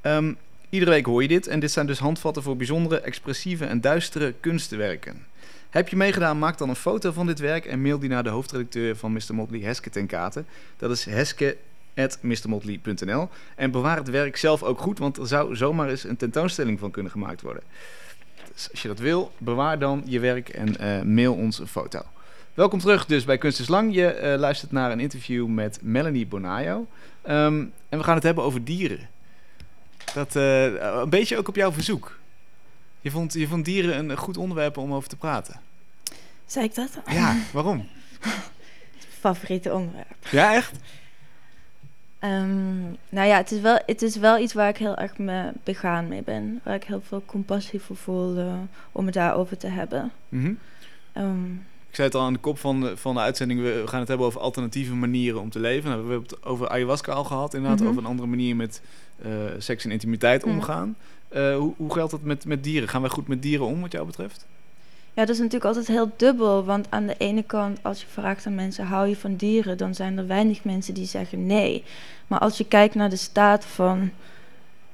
Ehm, iedere week hoor je dit en dit zijn dus handvatten voor bijzondere, expressieve en duistere kunstwerken. Heb je meegedaan, maak dan een foto van dit werk en mail die naar de hoofdredacteur van Mr. Motley, Heske ten Katen. Dat is heske.mrmotley.nl. En bewaar het werk zelf ook goed, want er zou zomaar eens een tentoonstelling van kunnen gemaakt worden. Dus als je dat wil, bewaar dan je werk en eh, mail ons een foto. Welkom terug dus bij Kunst is Lang. Je eh, luistert naar een interview met Melanie Bonayo. Ehm, en we gaan het hebben over dieren. Dat eh, een beetje ook op jouw verzoek. Je vond, je vond dieren een goed onderwerp om over te praten. Zei ik dat? Ja, waarom? Favoriete onderwerp. Ja, echt? Ehm, nou ja, het is, wel, het is wel iets waar ik heel erg me begaan mee ben. Waar ik heel veel compassie voor voel om het daarover te hebben. Mhm. Ehm, Ik zei het al aan de kop van de, van de uitzending. We gaan het hebben over alternatieve manieren om te leven. Nou, we hebben het over ayahuasca al gehad, inderdaad. Mhm. Over een andere manier met seks en intimiteit Mhm. omgaan. Eh, hoe, hoe geldt dat met, met dieren? Gaan wij goed met dieren om, wat jou betreft? ja, dat is natuurlijk altijd heel dubbel. Want aan de ene kant, als je vraagt aan mensen, hou je van dieren? Dan zijn er weinig mensen die zeggen nee. Maar als je kijkt naar de staat van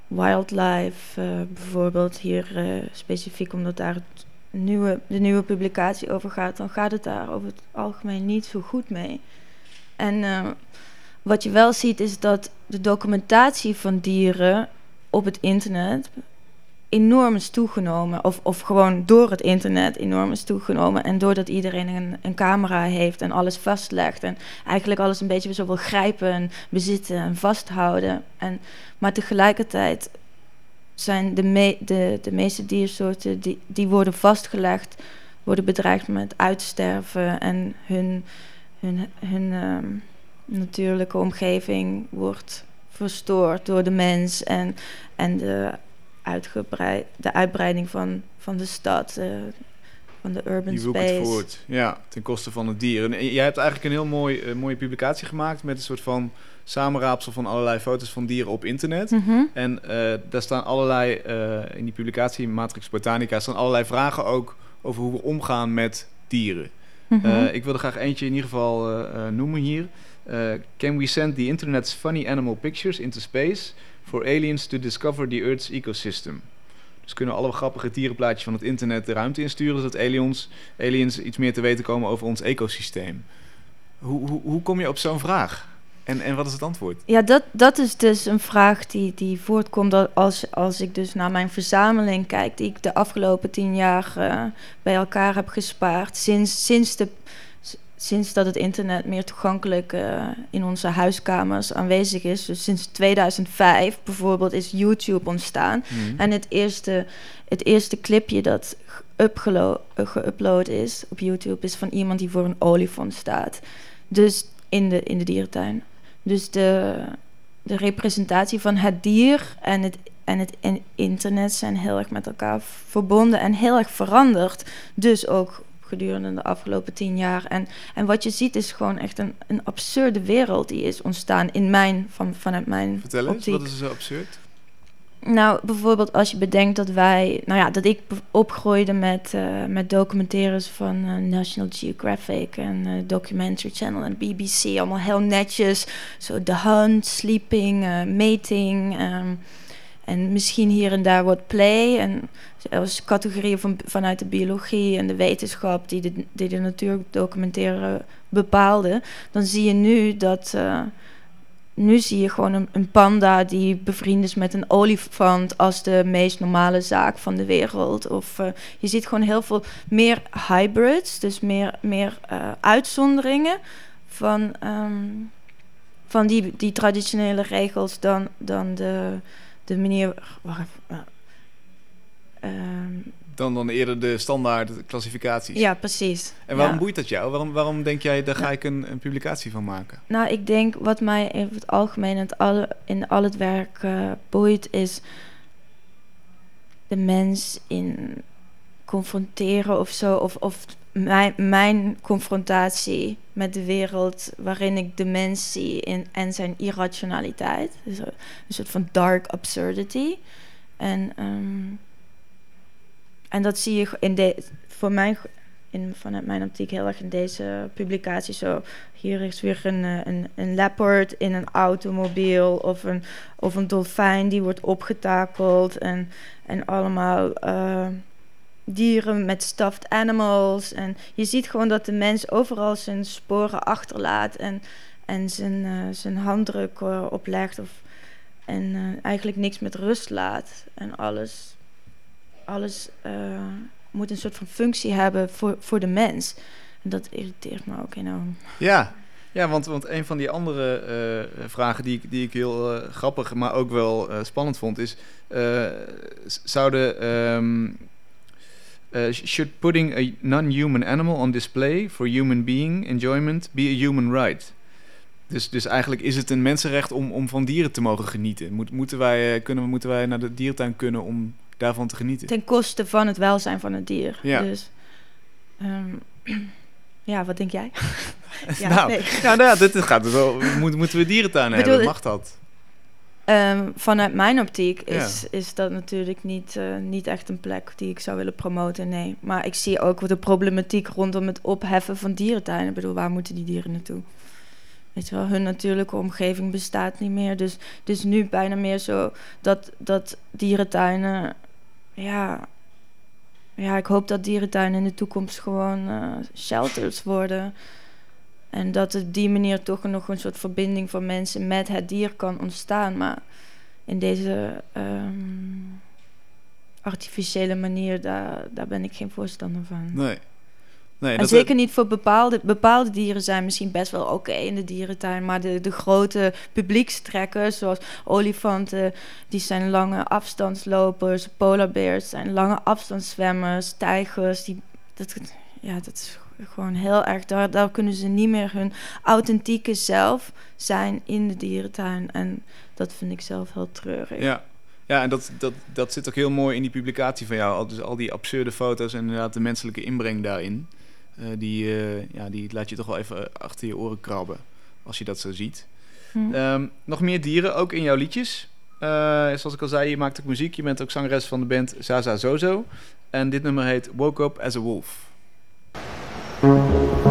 wildlife, eh, bijvoorbeeld hier eh, specifiek omdat daar het nieuwe, de nieuwe publicatie over gaat, dan gaat het daar over het algemeen niet zo goed mee. En eh, wat je wel ziet is dat de documentatie van dieren op het internet enorm is toegenomen. Of, of gewoon door het internet enorm is toegenomen. En doordat iedereen een, een camera heeft en alles vastlegt. En eigenlijk alles een beetje zo wil grijpen en bezitten en vasthouden. En, maar tegelijkertijd zijn de, me, de, de meeste diersoorten die, die worden vastgelegd, worden bedreigd met uitsterven. En hun, hun, hun ehm, natuurlijke omgeving wordt verstoord door de mens en, en de, uitgebreid, de uitbreiding van, van de stad, eh, van de urban Die space. het voort. Ja, ten koste van het dier. En jij hebt eigenlijk een heel mooi, eh, mooie publicatie gemaakt met een soort van samenraapsel van allerlei foto's van dieren op internet. Mhm. En eh, daar staan allerlei, eh, in die publicatie Matrix Botanica, staan allerlei vragen ook over hoe we omgaan met dieren. Mhm. Eh, ik wilde graag eentje in ieder geval eh, eh, noemen hier. Eh, can we send the internet's funny animal pictures into space for aliens to discover the Earth's ecosystem? Dus kunnen alle grappige dierenplaatjes van het internet de ruimte insturen, zodat aliens, aliens iets meer te weten komen over ons ecosysteem. Hoe, hoe, hoe kom je op zo'n vraag? En, en wat is het antwoord? Ja, dat, dat is dus een vraag die, die voortkomt als, als ik dus naar mijn verzameling kijk, die ik de afgelopen tien jaar eh, bij elkaar heb gespaard. Sinds, sinds, de, sinds dat het internet meer toegankelijk eh, in onze huiskamers aanwezig is. Dus sinds 2005 bijvoorbeeld is YouTube ontstaan. En het eerste, het eerste clipje dat eh, geüpload is op YouTube is van iemand die voor een olifant staat. Dus in de, in de dierentuin. Dus de, de representatie van het dier en het, en het in- internet zijn heel erg met elkaar verbonden en heel erg veranderd. Dus ook gedurende de afgelopen tien jaar. En, en wat je ziet is gewoon echt een, een absurde wereld die is ontstaan in mijn, van, vanuit mijn Vertel eens, optiek. wat is er zo absurd? Nou, bijvoorbeeld als je bedenkt dat wij, nou ja, dat ik opgroeide met, eh, met documentaires van eh, National Geographic en eh, Documentary Channel en BBC, allemaal heel netjes. Zo The Hunt, Sleeping, Mating ehm, en misschien hier en daar wat play. En zelfs categorieën van, vanuit de biologie en de wetenschap die de, die de bepaalden. Dan zie je nu dat... eh, nu zie je gewoon een, een panda die bevriend is met een olifant als de meest normale zaak van de wereld. Of eh, je ziet gewoon heel veel meer hybrids, dus meer, meer eh, uitzonderingen van, ehm, van die, die traditionele regels dan, dan de, de manier. Wacht even, eh, ehm, Dan, dan eerder de standaard klassificaties. ja, precies. En waarom Ja. boeit dat jou? Waarom, waarom denk jij, daar ga ik een, een publicatie van maken? Nou, ik denk wat mij in het algemeen in, het alle, in al het werk eh, boeit, is de mens in confronteren of zo. Of, of mijn, mijn confrontatie met de wereld waarin ik de mens zie in, en zijn irrationaliteit. Dus een, soort van dark absurdity. En, ehm, en dat zie je in de, voor mij in, vanuit mijn optiek heel erg in deze publicatie. Zo, hier is weer een, eh, een, een leopard in een automobiel of een, of een dolfijn die wordt opgetakeld. En, en allemaal uh, dieren met stuffed animals. En je ziet gewoon dat de mens overal zijn sporen achterlaat en, en zijn, uh, zijn handdruk uh, oplegt. Of, en uh, eigenlijk niks met rust laat. En alles, alles moet een soort van functie hebben voor, voor de mens. En dat irriteert me ook enorm. Ja, ja want, want een van die andere vragen die die ik heel grappig, maar ook wel spannend vond, is: zouden. Um, should putting a non-human animal on display for human being enjoyment be a human right? Dus, dus eigenlijk is het een mensenrecht om, om van dieren te mogen genieten. Moet, moeten, wij, kunnen, moeten wij naar de diertuin kunnen om daarvan te genieten. Ten koste van het welzijn van het dier. Ja. Dus, um, ja, wat denk jij? ja, nou, nee. nou, nou, dit gaat dus wel. Moet, moeten we dierentuin hebben? Mag dat? Um, vanuit mijn optiek is, ja. is dat natuurlijk niet, uh, niet echt een plek die ik zou willen promoten, nee. Maar ik zie ook de problematiek rondom het opheffen van dierentuinen. Ik bedoel, waar moeten die dieren naartoe? Weet je wel, hun natuurlijke omgeving bestaat niet meer. Dus, dus nu bijna meer zo dat, dat dierentuinen ja, ja, ik hoop dat dierentuinen in de toekomst gewoon uh, shelters worden. En dat op die manier toch nog een soort verbinding van mensen met het dier kan ontstaan. Maar in deze um, artificiële manier, daar, daar ben ik geen voorstander van. Nee. Nee, en zeker niet voor bepaalde, bepaalde dieren zijn misschien best wel oké okay in de dierentuin. Maar de, de grote publiekstrekkers, zoals olifanten, die zijn lange afstandslopers. Polar bears zijn lange afstandszwemmers. Tijgers, die, dat, ja, dat is gewoon heel erg. Daar, daar kunnen ze niet meer hun authentieke zelf zijn in de dierentuin. En dat vind ik zelf heel treurig. Ja. Ja, en dat, dat, dat zit ook heel mooi in die publicatie van jou. Dus al die absurde foto's en inderdaad de menselijke inbreng daarin. Uh, die, uh, ja, die laat je toch wel even achter je oren krabben als je dat zo ziet. Hm. Um, nog meer dieren, ook in jouw liedjes. Uh, zoals ik al zei, je maakt ook muziek. Je bent ook zangeres van de band Zaza Zozo. En dit nummer heet Woke Up as a Wolf. Thank you.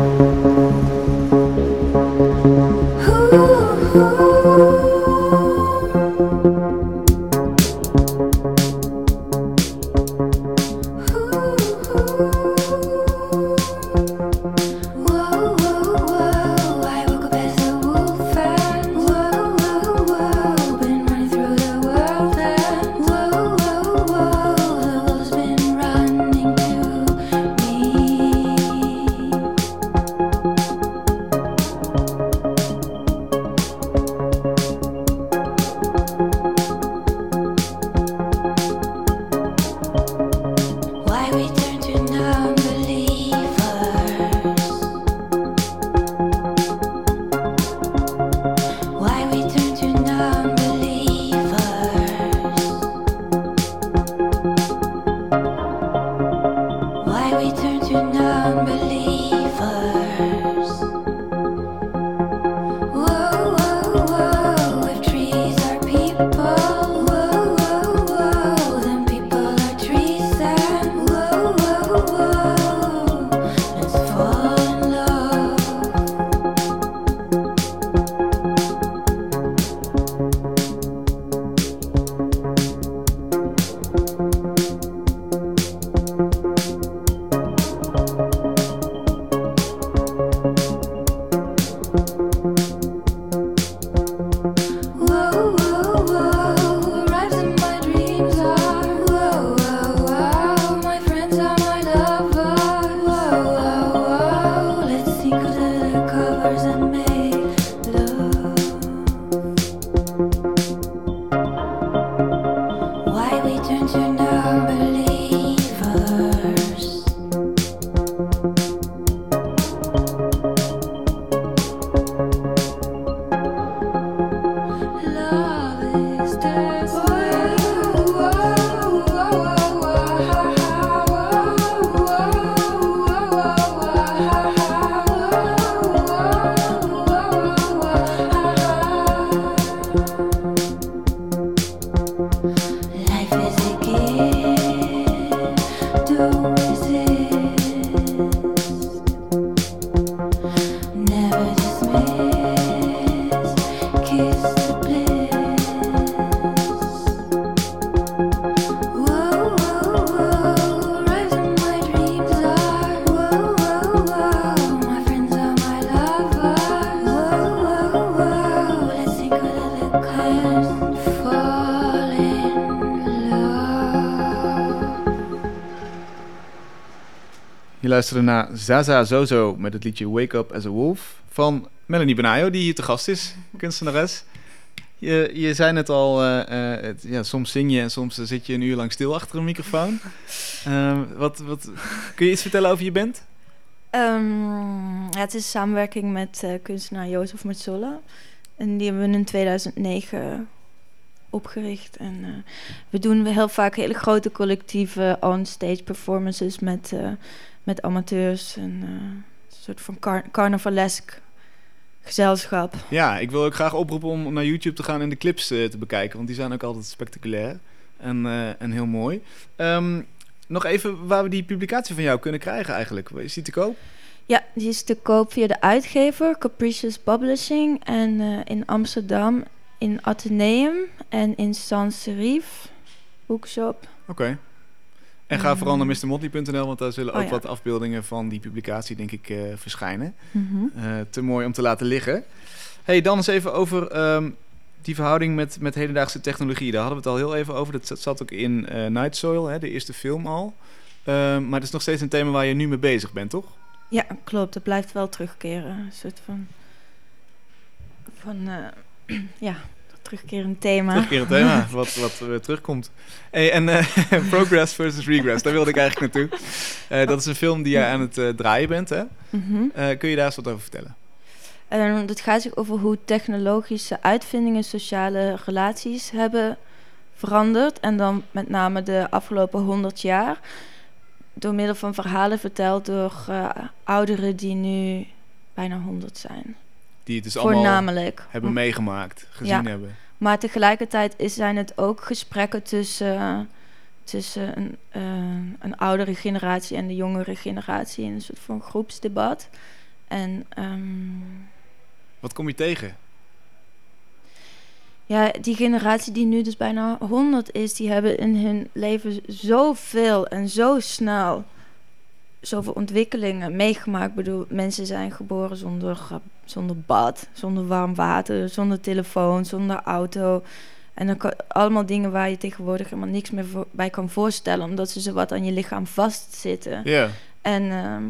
Luisterde naar Zaza Zozo met het liedje Wake Up as a Wolf van Melanie Benayo, die hier te gast is, kunstenares. Je, je zei net al, eh, eh, ja, soms zing je en soms zit je een uur lang stil achter een microfoon. Eh, wat, wat, kun je iets vertellen over je band? Ehm, het is samenwerking met eh, kunstenaar Jozef Metzola. En die hebben we in 2009 opgericht. En we doen heel vaak hele grote collectieve on-stage performances met, met amateurs. En eh, een soort van car carnavalesk gezelschap. Ja, ik wil ook graag oproepen om naar YouTube te gaan en de clips eh, te bekijken, want die zijn ook altijd spectaculair en, eh, en heel mooi. Ehm, nog even waar we die publicatie van jou kunnen krijgen eigenlijk. Is die te koop? Ja, die is te koop via de uitgever Capricious Publishing. En eh, in Amsterdam in Atheneum en in Sans Serif Bookshop. Oké. En ga vooral naar mrmotley.nl, want daar zullen Oh ook ja. wat afbeeldingen van die publicatie, denk ik, eh, verschijnen. Mhm. Eh, te mooi om te laten liggen. hey, dan eens even over ehm, die verhouding met, met hedendaagse technologie. Daar hadden we het al heel even over. Dat zat- ook in eh Night Soil, hè, de eerste film al. Ehm, maar het is nog steeds een thema waar je nu mee bezig bent, toch? Ja, klopt. Dat blijft wel terugkeren. Een soort van... Van, ja, terugkerend thema. Terugkerend thema, wat, wat weer terugkomt. Hey, en eh, Progress versus Regress, daar wilde ik eigenlijk naartoe. Eh, dat is een film die jij aan het eh, draaien bent, hè? Mhm. Kun je daar eens wat over vertellen? En dat gaat zich over hoe technologische uitvindingen sociale relaties hebben veranderd. En dan met name de afgelopen honderd jaar. Door middel van verhalen verteld door ouderen die nu bijna honderd zijn. Die het dus allemaal hebben meegemaakt, gezien Ja. hebben. Maar tegelijkertijd is, zijn het ook gesprekken tussen, tussen een, eh, een oudere generatie en de jongere generatie in een soort van groepsdebat. En ehm, Wat kom je tegen? ja, die generatie die nu dus bijna 100 is, die hebben in hun leven zoveel en zo snel zoveel ontwikkelingen meegemaakt. Ik bedoel, mensen zijn geboren zonder, zonder bad, zonder warm water, zonder telefoon, zonder auto. En dan kan, allemaal dingen waar je tegenwoordig helemaal niks meer voor- bij kan voorstellen, omdat ze zo wat aan je lichaam vastzitten. Ja. En, ehm,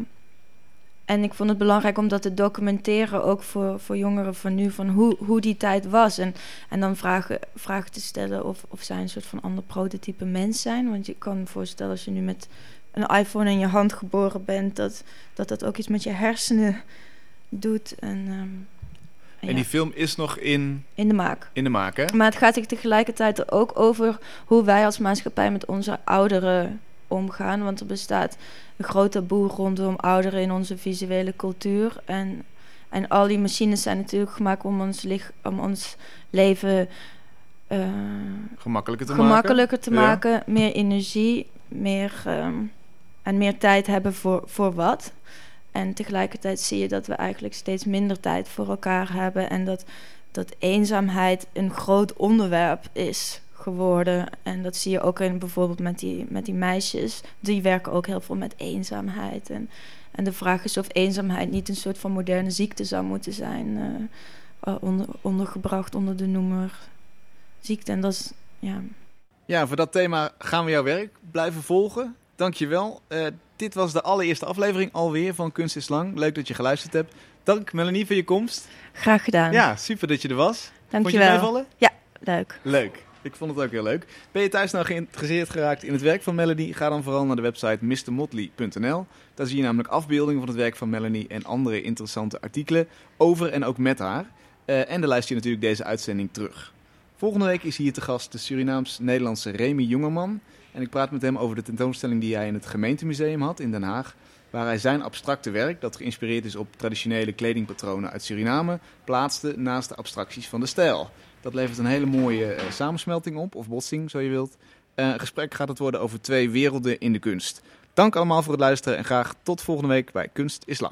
en ik vond het belangrijk om dat te documenteren, ook voor, voor jongeren van nu, van hoe, hoe die tijd was. En, en dan vragen, vragen te stellen of, of zij een soort van ander prototype mens zijn. Want je kan me voorstellen als je nu met een iPhone in je hand geboren bent, dat dat, dat ook iets met je hersenen doet. En, ehm, en En ja, die film is nog in, in de maak. in de maak, hè? Maar het gaat zich tegelijkertijd er ook over hoe wij als maatschappij met onze ouderen omgaan. Want er bestaat een groot taboe rondom ouderen in onze visuele cultuur. En, en al die machines zijn natuurlijk gemaakt om ons, om ons leven eh, Gemakkelijker te maken. gemakkelijker te Ja. maken. Meer energie, meer, ehm, en meer tijd hebben voor, voor wat. En tegelijkertijd zie je dat we eigenlijk steeds minder tijd voor elkaar hebben. En dat, dat eenzaamheid een groot onderwerp is geworden. En dat zie je ook in, bijvoorbeeld met die, met die meisjes. Die werken ook heel veel met eenzaamheid. En, en de vraag is of eenzaamheid niet een soort van moderne ziekte zou moeten zijn. eh, onder, ondergebracht onder de noemer ziekte. En dat is, ja... Ja, voor dat thema gaan we jouw werk blijven volgen. Dankjewel. Eh dit was de allereerste aflevering alweer van Kunst is Lang. Leuk dat je geluisterd hebt. Dank Melanie voor je komst. Graag gedaan. Ja, super dat je er was. Vond je Dankjewel. meevallen? Leuk. Leuk. Ik vond het ook heel leuk. Ben je thuis nou geïnteresseerd geraakt in het werk van Melanie? Ga dan vooral naar de website mrmotley.nl. Daar zie je namelijk afbeeldingen van het werk van Melanie en andere interessante artikelen over en ook met haar. Eh, en dan luister je natuurlijk deze uitzending terug. Volgende week is hier te gast de Surinaams-Nederlandse Remy Jongerman. En ik praat met hem over de tentoonstelling die hij in het gemeentemuseum had in Den Haag. Waar hij zijn abstracte werk, dat geïnspireerd is op traditionele kledingpatronen uit Suriname, plaatste naast de abstracties van de stijl. Dat levert een hele mooie eh, samensmelting op, of botsing, zo je wilt. Een gesprek gaat het worden over twee werelden in de kunst. Dank allemaal voor het luisteren en graag tot volgende week bij Kunst is Lang.